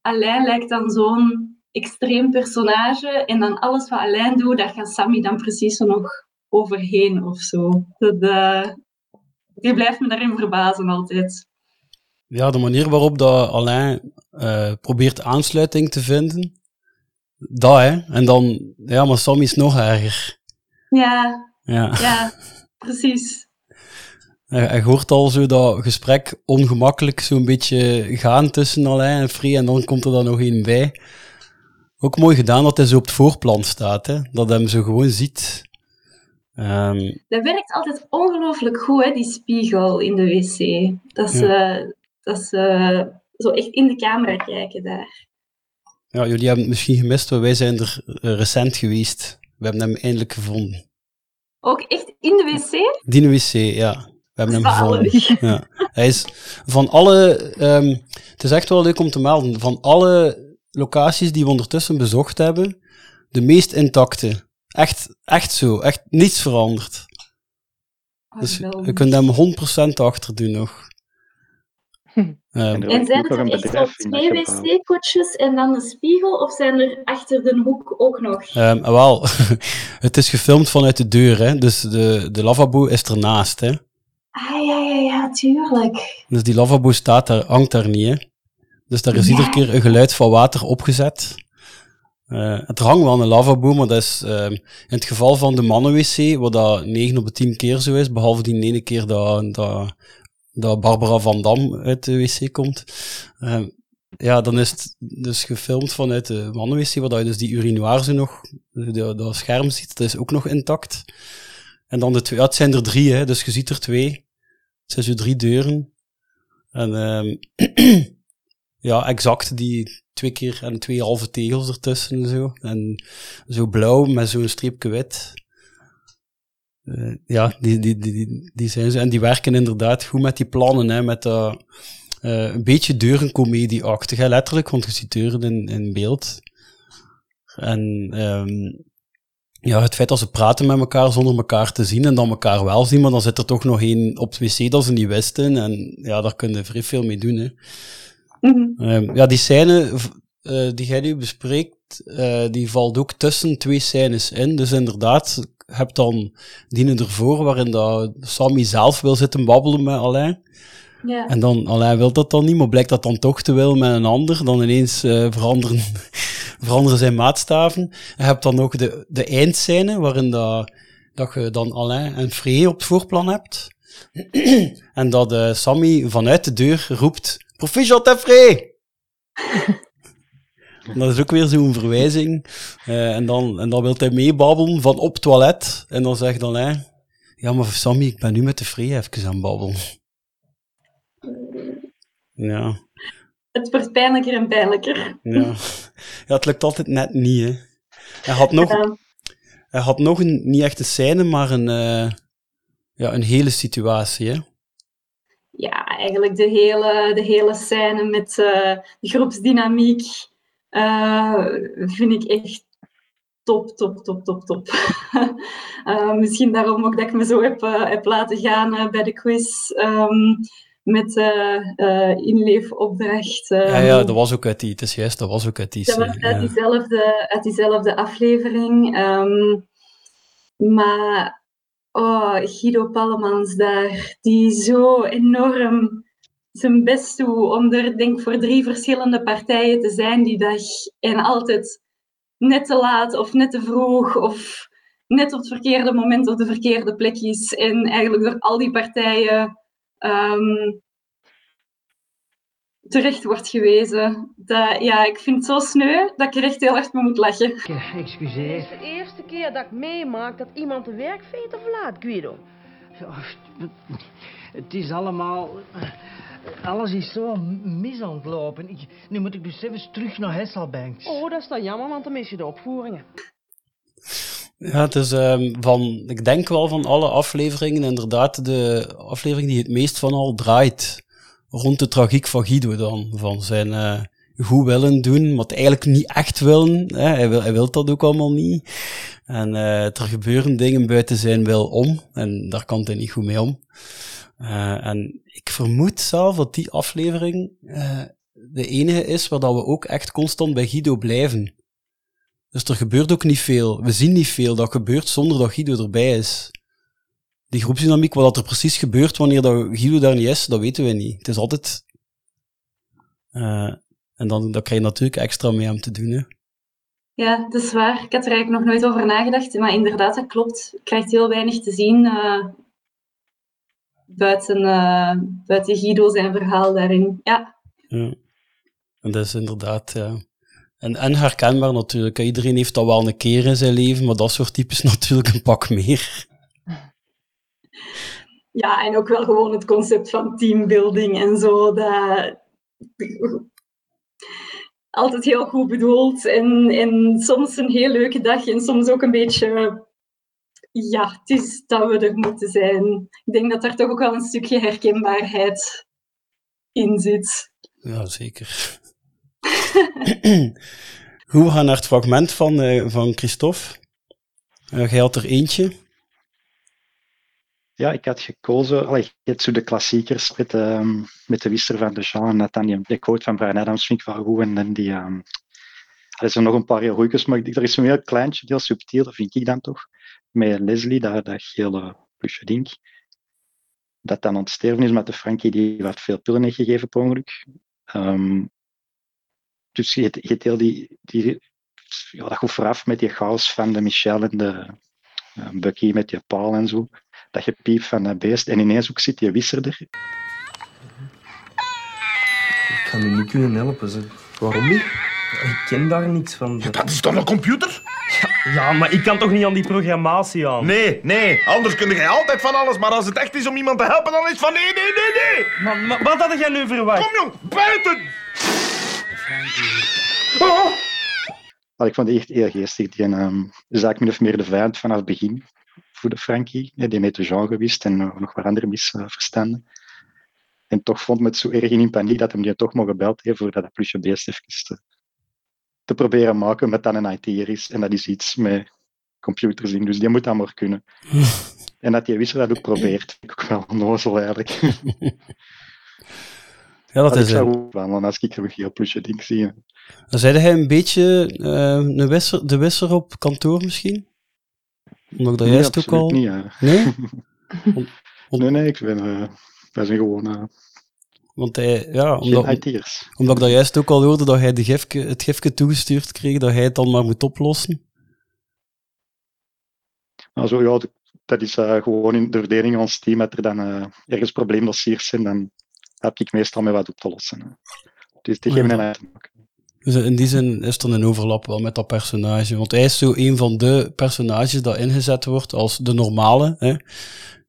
Alain lijkt dan zo'n extreem personage en dan alles wat Alain doet, daar gaat Sammy dan precies zo nog overheen of zo. Dat, uh, die blijft me daarin verbazen altijd. Ja, de manier waarop dat Alain uh, probeert aansluiting te vinden, dat, hè. En dan, ja, maar Sammy is nog erger. Ja. Ja, ja precies. Je hoort al zo dat gesprek ongemakkelijk zo'n beetje gaan tussen Alain en Free en dan komt er dan nog één bij. Ook mooi gedaan dat hij zo op het voorplan staat, hè. Dat hij hem zo gewoon ziet. Um... Dat werkt altijd ongelooflijk goed, hè, die spiegel in de wc. Dat is, ja. uh, dat is uh, zo echt in de camera kijken daar. Ja, jullie hebben het misschien gemist, maar wij zijn er recent geweest. We hebben hem eindelijk gevonden. Ook echt in de wc? In de wc, ja. We hebben hem gevonden. Ja. Hij is van alle... ehm, het is echt wel leuk om te melden. Van alle locaties die we ondertussen bezocht hebben, de meest intacte. Echt, echt zo. Echt niets veranderd. Dus geweldig. je kunt hem 100% achter doen nog. Ehm, En zijn het dan echt zo twee wc-kotjes en dan een spiegel? Of zijn er achter de hoek ook nog? Ehm, wel, het is gefilmd vanuit de deur, hè. Dus de, de lavabo is ernaast, hè. Ah, ja, ja, ja, tuurlijk. Dus die lavabo staat daar, hangt daar niet, hè. Dus daar is Ja. iedere keer een geluid van water opgezet. Eh, het hangt wel een lavabo, maar dat is ehm, in het geval van de mannenwc, wat dat 9 op de 10 keer zo is, behalve die ene keer dat, dat, dat Barbara van Dam uit de wc komt. Ehm, ja, dan is het dus gefilmd vanuit de mannenwc, waar je dus die urinoir zo nog, dat, dat scherm ziet, dat is ook nog intact. En dan de twee, ja, het zijn er drie, hè, dus je ziet er twee. Het zijn zo drie deuren. En ehm, ja, exact die twee keer en twee halve tegels ertussen en zo. En zo blauw met zo'n streepje wit. Eh, ja, die, die, die, die, zijn zo. En die werken inderdaad goed met die plannen, hè, met dat eh, een beetje deurencomedie-achtig, letterlijk, want je ziet deuren in, in beeld. En ehm, ja, het feit dat ze praten met elkaar zonder elkaar te zien en dan elkaar wel zien, maar dan zit er toch nog één op het wc dat ze niet wisten. En ja, daar kun je vrij veel mee doen. Hè. Ehm, ja, die scène eh, die jij nu bespreekt, eh, die valt ook tussen twee scènes in. Dus inderdaad, hebt dan die ervoor waarin dat Sammy zelf wil zitten babbelen met Alain. Ja. En dan, Alain wil dat dan niet, maar blijkt dat dan toch te willen met een ander. Dan ineens eh, veranderen, veranderen zijn maatstaven. En je hebt dan ook de, de eindscène, waarin dat, dat je dan Alain en Free op het voorplan hebt. en dat eh, Sammy vanuit de deur roept, proficiat en Free! En dat is ook weer zo'n verwijzing. Eh, en, dan, en dan wil hij meebabbelen van op toilet. En dan zegt Alain, ja maar Sammy, ik ben nu met de Free even aan het babbelen. Ja. Het wordt pijnlijker en pijnlijker. Ja. ja, het lukt altijd net niet, hè. Hij had nog, Ja. hij had nog een, niet echt een scène, maar een, eh, ja, een hele situatie, hè. Ja, eigenlijk de hele, de hele scène met eh, de groepsdynamiek eh, vind ik echt top, top, top, top, top. Eh, misschien daarom ook dat ik me zo heb, eh, heb laten gaan bij de quiz ehm, met inleefopdracht. Ja, ehm. ja, dat was ook uit die, het is juist, dat was ook uit die Dat was uit ja. diezelfde, uit diezelfde aflevering. ehm, maar oh, Guido Pallemans daar, die zo enorm zijn best doet om er denk ik, voor drie verschillende partijen te zijn die dag. En altijd net te laat of net te vroeg of net op het verkeerde moment op de verkeerde plek is. En eigenlijk door al die partijen ehm, terecht wordt gewezen. Dat, ja, ik vind het zo sneu dat ik er echt heel erg mee moet lachen. Excuseer. Het is de eerste keer dat ik meemaak dat iemand de werkveter verlaat, Guido. Het is allemaal... Alles is zo mis aan het lopen. Ik- nu moet ik dus even terug naar Hesselbanks. Oh, dat is dan jammer, want dan mis je de opvoeringen. Ja, het is ehm, van, ik denk wel van alle afleveringen, inderdaad de aflevering die het meest van al draait rond de tragiek van Guido dan. Van zijn eh, goed willen doen, het eigenlijk niet echt willen. Hè. Hij, wil, hij wil dat ook allemaal niet. En eh, er gebeuren dingen buiten zijn wil om, en daar kan hij niet goed mee om. Eh, en ik vermoed zelf dat die aflevering eh, de enige is waar dat we ook echt constant bij Guido blijven. Dus er gebeurt ook niet veel. We zien niet veel dat gebeurt zonder dat Guido erbij is. Die groepsdynamiek, wat er precies gebeurt wanneer dat Guido daar niet is, dat weten we niet. Het is altijd... Eh, en dan, dan krijg je natuurlijk extra mee hem te doen. Hè. Ja, dat is waar. Ik had er eigenlijk nog nooit over nagedacht. Maar inderdaad, dat klopt. Je krijgt heel weinig te zien eh, buiten, eh, buiten Guido zijn verhaal daarin. Ja, Ja. En dat is inderdaad, ja. En, en herkenbaar natuurlijk. Iedereen heeft dat wel een keer in zijn leven, maar dat soort types natuurlijk een pak meer. ja, en ook wel gewoon het concept van teambuilding en zo. Dat... Altijd heel goed bedoeld. En, en soms een heel leuke dag en soms ook een beetje ja, het is dat we er moeten zijn. Ik denk dat daar toch ook wel een stukje herkenbaarheid in zit. Ja, zeker. Goed, we gaan naar het fragment van, eh, van Christophe. Uh, jij had er eentje. Ja, ik had gekozen, allee, je zo de klassiekers met, um, met de Wisser van de Jean en die, die quote van Brian Adams vind ik wel goed. En dan die, um, er zijn nog een paar heel maar er is een heel kleintje, heel subtiel, dat vind ik dan toch. Met Leslie, dat, dat gele plusje ding. Dat dan ontsterven is met de Frankie die wat veel pillen heeft gegeven per ongeluk. Um, dus je hebt heel die, die ja, dat goed vooraf met die chaos van de Michel en de uh, Bucky met die paal en zo. Dat je piep van dat beest en ineens ook zit die wisser er. Ik ga nu niet kunnen helpen. Ze. Waarom niet? Ik ken daar niks van. Ja, dat is toch een computer? Ja, ja, maar ik kan toch niet aan die programmatie aan? Nee, nee. Anders kun je altijd van alles. Maar als het echt is om iemand te helpen, dan is het van nee, nee, nee, nee. Maar, maar wat had jij nu verwacht? Kom jong, buiten! Oh! ik vond die echt heel geestig. Die um, is eigenlijk min of meer de vijand vanaf het begin voor de Frankie. Die met de Jean geweest en nog wat andere misverstanden. En toch vond me het zo erg in paniek dat hij die toch mogen gebeld heeft voor dat plusje beest even te, te proberen maken met dan een IT'er is. En dat is iets met computers in, dus die moet dat maar kunnen. en dat die Wisser dat ook probeert, vind ik ook wel onnozel eigenlijk. Ja, dat ik is ook wel, want als ik een heel plusje ding zie. Dan zei hij een beetje eh, een wisser, de wisser op kantoor misschien? Omdat Nee, juist ook al... niet, ja. Nee? Nee, nee, ik ben, eh, wij zijn gewoon eh, Want hij, ja, omdat, omdat ik dat juist ook al hoorde, dat hij de gifke, het gifje toegestuurd kreeg, dat hij het dan maar moet oplossen. Also, ja, d- dat is eh, gewoon in de verdeling van ons team. Dat er dan eh, ergens probleemdossiers zijn, dan heb ik meestal met wat op te lossen. hè. Dus die geven een item. Dus in die zin is er een overlap wel met dat personage. Want hij is zo een van de personages dat ingezet wordt als de normale. Hè?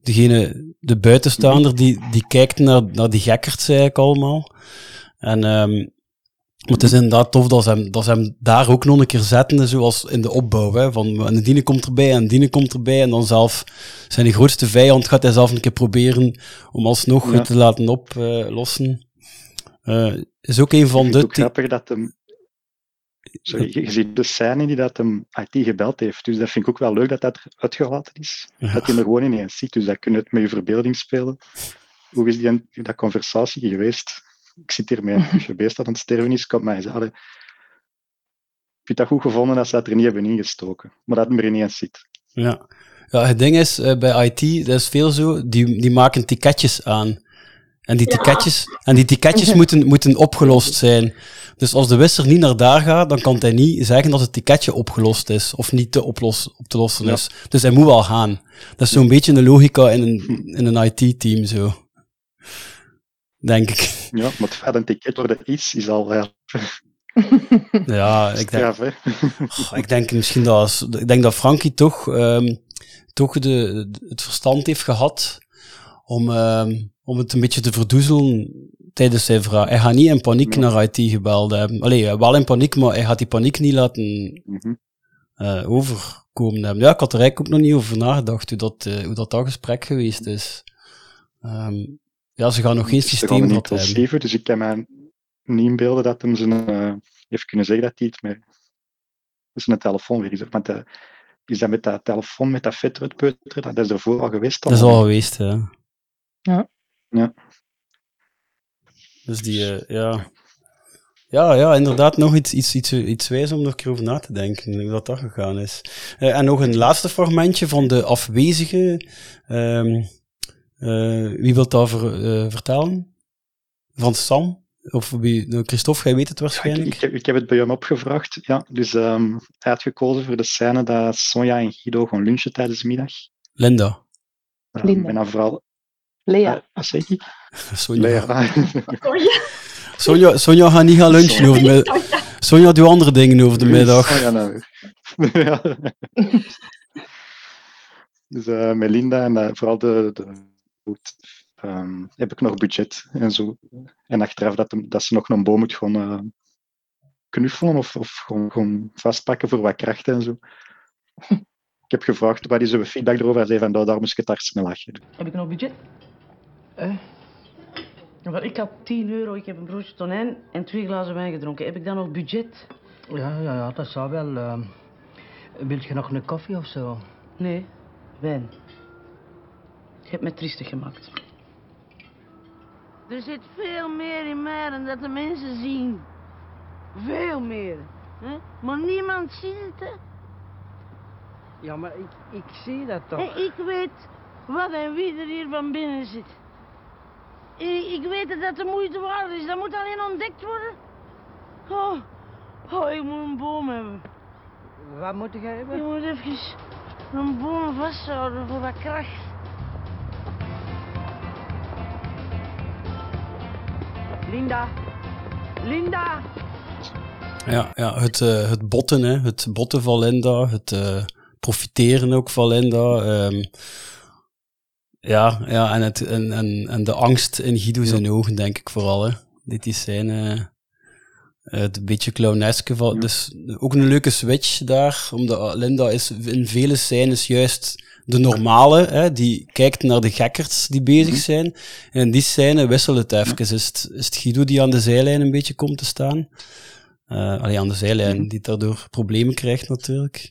Degene, de buitenstaander, die, die kijkt naar, naar die gekkerts eigenlijk allemaal. En, ehm, maar het is inderdaad tof dat ze hem, dat ze hem daar ook nog een keer zetten, zoals in de opbouw. Hè? Van, en diene komt erbij en diene komt erbij. En dan zelf zijn de grootste vijand gaat hij zelf een keer proberen om alsnog Ja. te laten oplossen. Eh is ook een van Het de... te- grappig dat hem... Sorry, je, je ziet de scène die dat hem IT gebeld heeft. Dus dat vind ik ook wel leuk dat dat uitgelaten is. Ja. Dat hij er gewoon ineens ziet. Dus dat kun je het met je verbeelding spelen. Hoe is die, dat conversatie geweest? Ik zit hier met een beest dat aan het sterven is. Komt mij zeggen. Ik vind dat goed gevonden dat ze dat er niet hebben ingestoken. Maar dat hem er ineens zit. Ja. ja, het ding is, eh, bij IT, dat is veel zo, die, die maken ticketjes aan. En die Ja. ticketjes, en die ticketjes moeten, moeten opgelost zijn. Dus als de wisser niet naar daar gaat, dan kan hij niet zeggen dat het ticketje opgelost is, of niet te oplos, op te lossen Ja. is. Dus hij moet wel gaan. Dat is zo'n beetje een logica in een, in een IT-team, zo. Denk ik. Ja, maar het feit dat een ticket worden is, is al... Ja, Ja, ik denk, ik denk misschien dat, als- ik denk dat Frankie toch, ehm, toch de, de- het verstand heeft gehad om, ehm, om het een beetje te verdoezelen tijdens zijn vraag. Hij gaat niet in paniek naar IT gebeld hebben. Allee, wel in paniek, maar hij gaat die paniek niet laten Mhm. eh, overkomen hebben. Ja, ik had er eigenlijk ook nog niet over nagedacht hoe dat, eh, hoe dat, dat gesprek geweest is. Ehm, ja, ze gaan nog geen systeem gehad hebben. dus ik kan mij niet inbeelden dat hem zijn, eh, heeft kunnen zeggen dat hij het met zijn telefoon weer is. Want de, is dat met dat telefoon, met dat vet uitpeuteren, dat is ervoor al geweest? Dat is al geweest, ja. Ja. Ja. Dus die, eh, ja. Ja, ja, inderdaad, nog iets, iets, iets, iets wijs om er een keer over na te denken, hoe dat, dat gegaan is. Eh, en nog een laatste fragmentje van de afwezige. ehm, eh, wie wil dat ver- eh, vertellen? Van Sam? Of wie? nou, Christophe, jij weet het waarschijnlijk. ik, heb, ik heb het bij hem opgevraagd. Ja, dus ehm, hij had gekozen voor de scène dat Sonja en Guido gaan lunchen tijdens de middag. Linda. Ehm, Linda. En dan vooral... Lea. Eh, wat zeg ik? Sonja. Lea. Sonja, Sonja gaat niet gaan lunchen over de middag. Sonja doet andere dingen over de middag. Sonja nou. Ja. Dus eh Melinda en eh, vooral de, de goed, ehm, heb ik nog budget en zo. En achteraf dat, dat ze nog een boom moet eh, knuffelen of, of gewoon, gewoon vastpakken voor wat kracht en zo. Ik heb gevraagd wat is uw feedback erover. Hij zei van, nou, daar moest ik het hardst mee lachen. Heb ik nog budget? Eh? Wel, ik had 10 euro, ik heb een broodje tonijn en twee glazen wijn gedronken. Heb ik dan nog budget? Ja, ja, ja dat zou wel. Uh, wil je nog een koffie of zo? Nee, wijn. Je hebt me triestig gemaakt. Er zit veel meer in mij dan dat de mensen zien. Veel meer. Hè? Maar niemand ziet het, hè? Ja, maar ik, ik zie dat toch. En ik weet wat en wie er hier van binnen zit. Ik, ik weet dat dat de moeite waard is. Dat moet alleen ontdekt worden. Oh, oh ik moet een boom hebben. Wat moet jij hebben? Je moet even een boom vasthouden voor wat kracht. Linda. Linda. Ja, ja het, uh, het botten, hè. het botten van Linda, het uh, profiteren ook van Linda. Um, ja, ja en, het, en, en, en de angst in Guido zijn ja. ogen, denk ik vooral. Hè. Dit is zijn, uh, het beetje clowneske van. Ja. Dus ook een leuke switch daar, omdat Linda is in vele scènes juist de normale, hè, die kijkt naar de gekkers die bezig zijn. En in die scène wisselt het even. Is het, is het Guido die aan de zijlijn een beetje komt te staan? Uh, alleen aan de zijlijn, die daardoor problemen krijgt natuurlijk.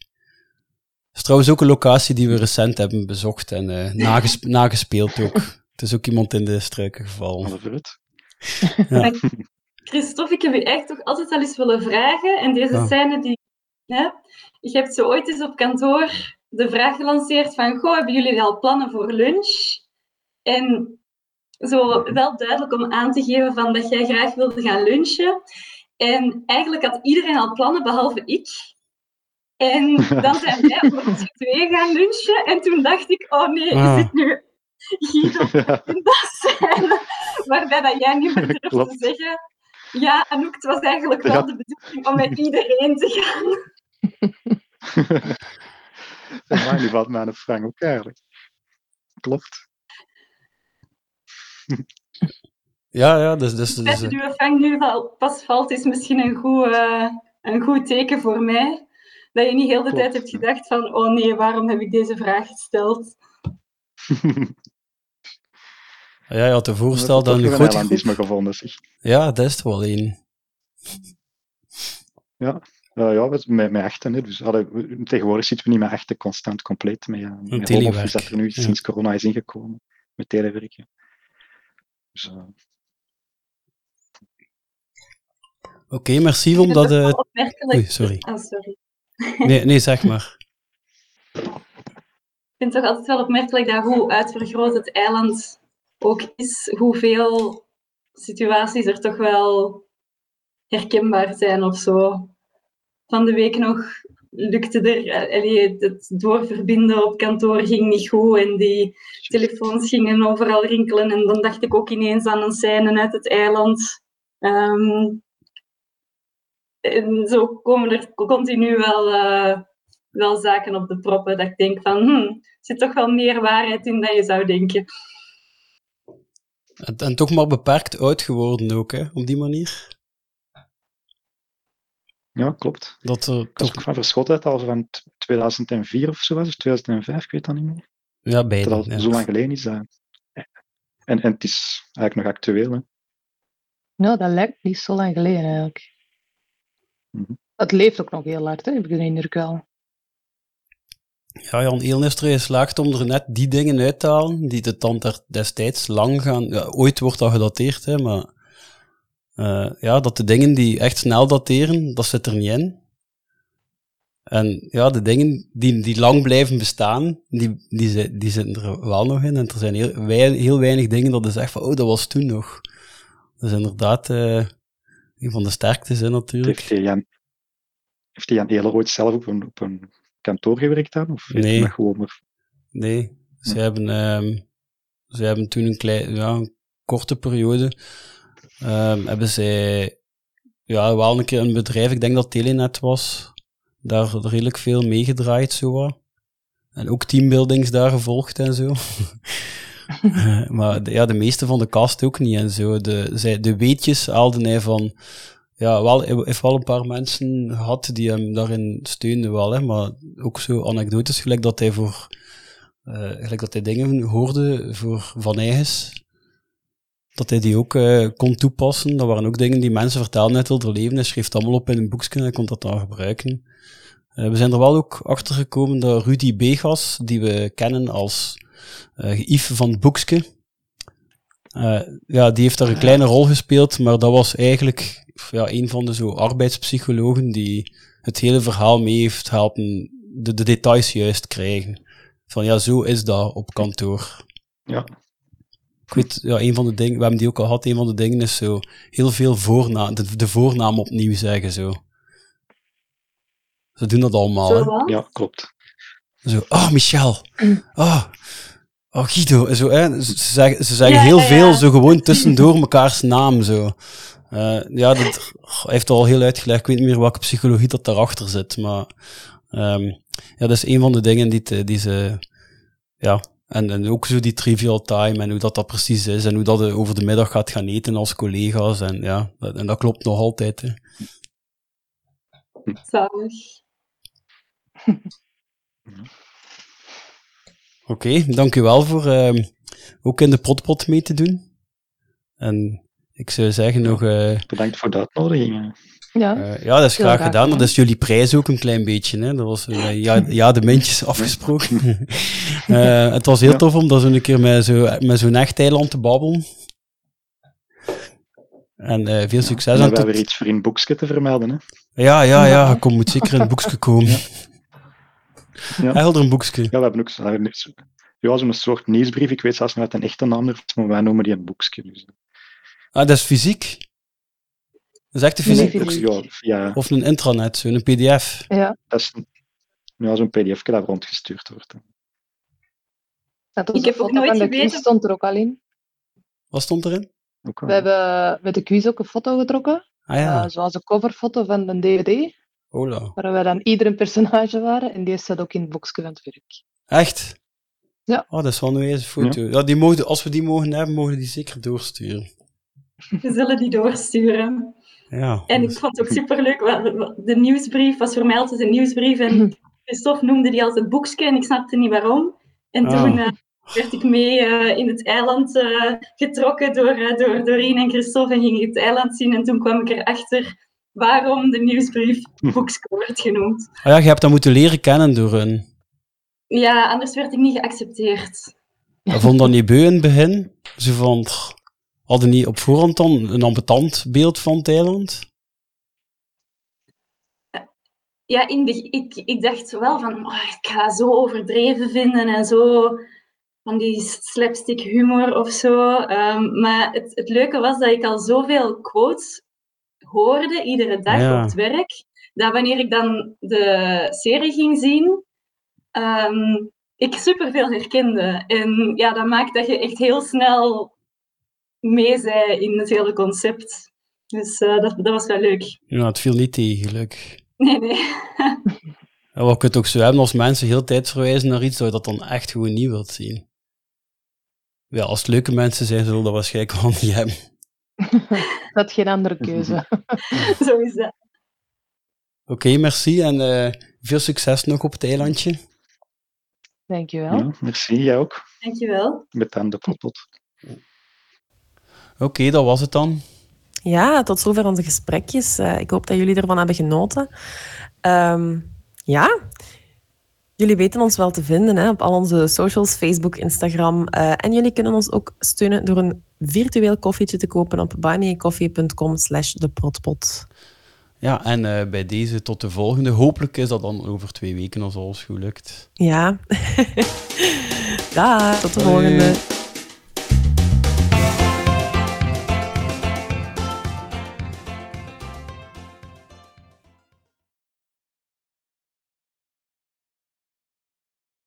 Het is trouwens ook een locatie die we recent hebben bezocht en uh, nagespe nagespeeld ook. Het is ook iemand in de struiken gevallen. Ja. Christophe, ik heb je echt toch altijd al eens willen vragen. En deze ja. scène die... Hè, je hebt zo ooit eens op kantoor de vraag gelanceerd van... Goh, hebben jullie al plannen voor lunch? En zo wel duidelijk om aan te geven van dat jij graag wilde gaan lunchen. En eigenlijk had iedereen al plannen, behalve ik. En dan zijn wij met twee gaan lunchen. En toen dacht ik, oh nee, ah. je zit nu Guido in dat scène. Waarbij dat jij niet meer durft te zeggen... Ja, Anouk, het was eigenlijk wel de bedoeling om met iedereen te gaan. Maar die valt mij aan de Frank ook eigenlijk. Klopt. Ja, ja, dus... dus, dus dus dat uw Frank nu pas valt, is misschien een goed, uh, een goed teken voor mij. Dat je niet heel de Klopt. tijd hebt gedacht van, oh nee, waarom heb ik deze vraag gesteld? Ja, je had de voorstel dan een goed gevonden, zeg. Ja, dat is het wel één. Ja, uh, ja met, met echten. Hè. Dus, allee, tegenwoordig zitten we niet met echten constant compleet. Met, uh, met telewerk. dat er nu ja. sinds corona is ingekomen. Met telewerken. Dus, uh... Oké, okay, merci omdat... Uh... Oei, sorry. Oh, sorry. Nee, nee, zeg maar. Ik vind het toch altijd wel opmerkelijk dat hoe uitvergroot het eiland ook is, hoeveel situaties er toch wel herkenbaar zijn of zo. Van de week nog lukte er, allee, het doorverbinden op kantoor ging niet goed en die telefoons gingen overal rinkelen. En dan dacht ik ook ineens aan een scène uit het eiland. Um, en zo komen er continu wel, uh, wel zaken op de proppen dat ik denk van, hm, er zit toch wel meer waarheid in dan je zou denken. En, en toch maar beperkt oud geworden ook, hè, op die manier. Ja, klopt. Dat er ik was ook van verschoten al van 2004 of zo was, of 2005, ik weet dat niet meer. Ja, beide. Dat al ja. zo lang geleden is. Dat... En, en het is eigenlijk nog actueel. Hè. Nou, dat lijkt niet zo lang geleden eigenlijk. -hmm. Het leeft ook nog heel hard, hè, heb ik de indruk wel. Ja, Jan Eelnestre is slaagt om er net die dingen uit te halen die de tand er destijds lang gaan. Ja, ooit wordt dat gedateerd, hè, maar uh, ja, dat de dingen die echt snel dateren, dat zit er niet in. En ja, de dingen die, die lang blijven bestaan, die, die, die zitten er wel nog in. En er zijn heel, heel weinig dingen dat je zegt van, oh, dat was toen nog. Dat is inderdaad uh, een van de sterktes, hè, natuurlijk. Heeft Jan, heeft Jan Eeler ooit zelf op een, op een kantoor gewerkt dan? Of nee. dat gewoon maar... Nee, ze, hebben, um, ze hebben toen een, klein, ja, een korte periode um, hebben zij ja, wel een keer een bedrijf, ik denk dat Telenet was, daar redelijk veel meegedraaid zo En ook teambuildings daar gevolgd en zo. uh, maar de, ja, de meeste van de cast ook niet en zo. De, zij, de weetjes haalde hij van ja, wel, hij heeft wel een paar mensen gehad die hem daarin steunden wel, hè, maar ook zo anekdotes, gelijk dat hij voor, eh, gelijk dat hij dingen hoorde voor Van Eyges, dat hij die ook eh, kon toepassen. Dat waren ook dingen die mensen vertelden uit het leven. Hij schreef het allemaal op in een boekje en hij kon dat dan gebruiken. Eh, we zijn er wel ook achter gekomen dat Rudy Begas, die we kennen als Yves van boekje, uh, ja, die heeft daar een kleine rol gespeeld, maar dat was eigenlijk ja, een van de zo arbeidspsychologen die het hele verhaal mee heeft helpen de, de details juist krijgen. Van ja, zo is dat op kantoor. Ja. Ik weet, ja, een van de dingen, we hebben die ook al gehad, een van de dingen is zo heel veel voornaam, de, de voornaam opnieuw zeggen zo. Ze doen dat allemaal, hè? Ja, klopt. Zo, oh, Michel. Oh, oh Guido. Zo, hè? Ze zeggen, ze zeggen ja, heel ja, ja. veel, zo gewoon tussendoor mekaars naam, zo. Uh, ja, dat hij heeft al heel uitgelegd. Ik weet niet meer welke psychologie dat daarachter zit, maar um, ja, dat is een van de dingen die, die ze, ja, en, en ook zo die trivial time en hoe dat dat precies is en hoe dat je over de middag gaat gaan eten als collega's en ja, dat, en dat klopt nog altijd. Hè. Zalig. Oké, okay, dank u wel voor uh, ook in de potpot mee te doen. En ik zou zeggen nog... Uh, Bedankt voor de uitnodiging. Ja, uh, ja, dat is graag gedaan. Dat is jullie prijs ook een klein beetje. Hè? Dat was uh, ja, ja, de muntjes afgesproken. uh, het was heel ja. tof om dat zo een keer met, zo, met zo'n echt eiland te babbelen. En veel succes. Ja, en we hebben weer iets voor in het boekje te vermelden. Hè? Ja, ja, ja. Kom, moet zeker in het boekje komen. Ja. Hij had er een boekje. Ja, we hebben ook zo, ja, zo'n soort nieuwsbrief. Ik weet zelfs niet wat een echte naam is, maar wij noemen die een boekje. Dus. Ah, dat is fysiek? Dat is echt een fysiek nee, ja, ja. Of een intranet, zo'n pdf? Ja. Dat is ja, zo'n pdf dat rondgestuurd wordt. Dat ik heb ook nooit van de quiz stond er ook al in. Wat stond erin? We hebben met de quiz ook een foto getrokken. Ah, ja. uh, zoals een coverfoto van een dvd. Hola. Waar wij dan ieder een personage waren. En die staat ook in het boekje van het werk. Echt? Ja. Oh, dat is wel een wijze foto. Ja. ja. die mogen, als we die mogen hebben, mogen we die zeker doorsturen. We zullen die doorsturen. Ja, en ik vond het ook superleuk. De nieuwsbrief was voor mij altijd een nieuwsbrief. En Christophe noemde die altijd boekje en ik snapte niet waarom. En Ah. toen uh, werd ik mee uh, in het eiland uh, getrokken door, door Doreen en Christophe en ging ik het eiland zien. En toen kwam ik erachter waarom de nieuwsbrief boekje wordt genoemd. Ah ja, je hebt dat moeten leren kennen door hun. Ja, anders werd ik niet geaccepteerd. Ik vond dat niet beu in het begin. Ze van, hadden niet op voorhand dan een ambetant beeld van het eiland? Ja, in de, ik, ik dacht wel van, oh, ik ga zo overdreven vinden en zo van die slapstick humor of zo. Um, maar het, het leuke was dat ik al zoveel quotes hoorde, iedere dag Ja. op het werk, dat wanneer ik dan de serie ging zien, um, ik superveel herkende. En ja, dat maakt dat je echt heel snel mee zei in het hele concept. Dus uh, dat, dat was wel leuk. Ja, het viel niet tegen, gelukkig. Nee, nee. En wat je het ook zo hebben als mensen heel tijd verwijzen naar iets, dat je dat dan echt gewoon niet wilt zien. Ja, als het leuke mensen zijn, zullen dat waarschijnlijk wel niet hebben. Dat geen andere keuze. Zo is dat. Oké, merci en uh, veel succes nog op het eilandje. Dankjewel. Ja, merci, jij ook. Dankjewel. Met aan de potpot. Oké, okay, dat was het dan. Ja, tot zover onze gesprekjes. Uh, ik hoop dat jullie ervan hebben genoten. Um, ja, jullie weten ons wel te vinden hè, op al onze socials, Facebook, Instagram. Uh, en jullie kunnen ons ook steunen door een virtueel koffietje te kopen op buymeacoffee.com slash deprotpot. Ja, en uh, bij deze tot de volgende. Hopelijk is dat dan over twee weken als alles goed lukt. Ja. Dag, tot de volgende.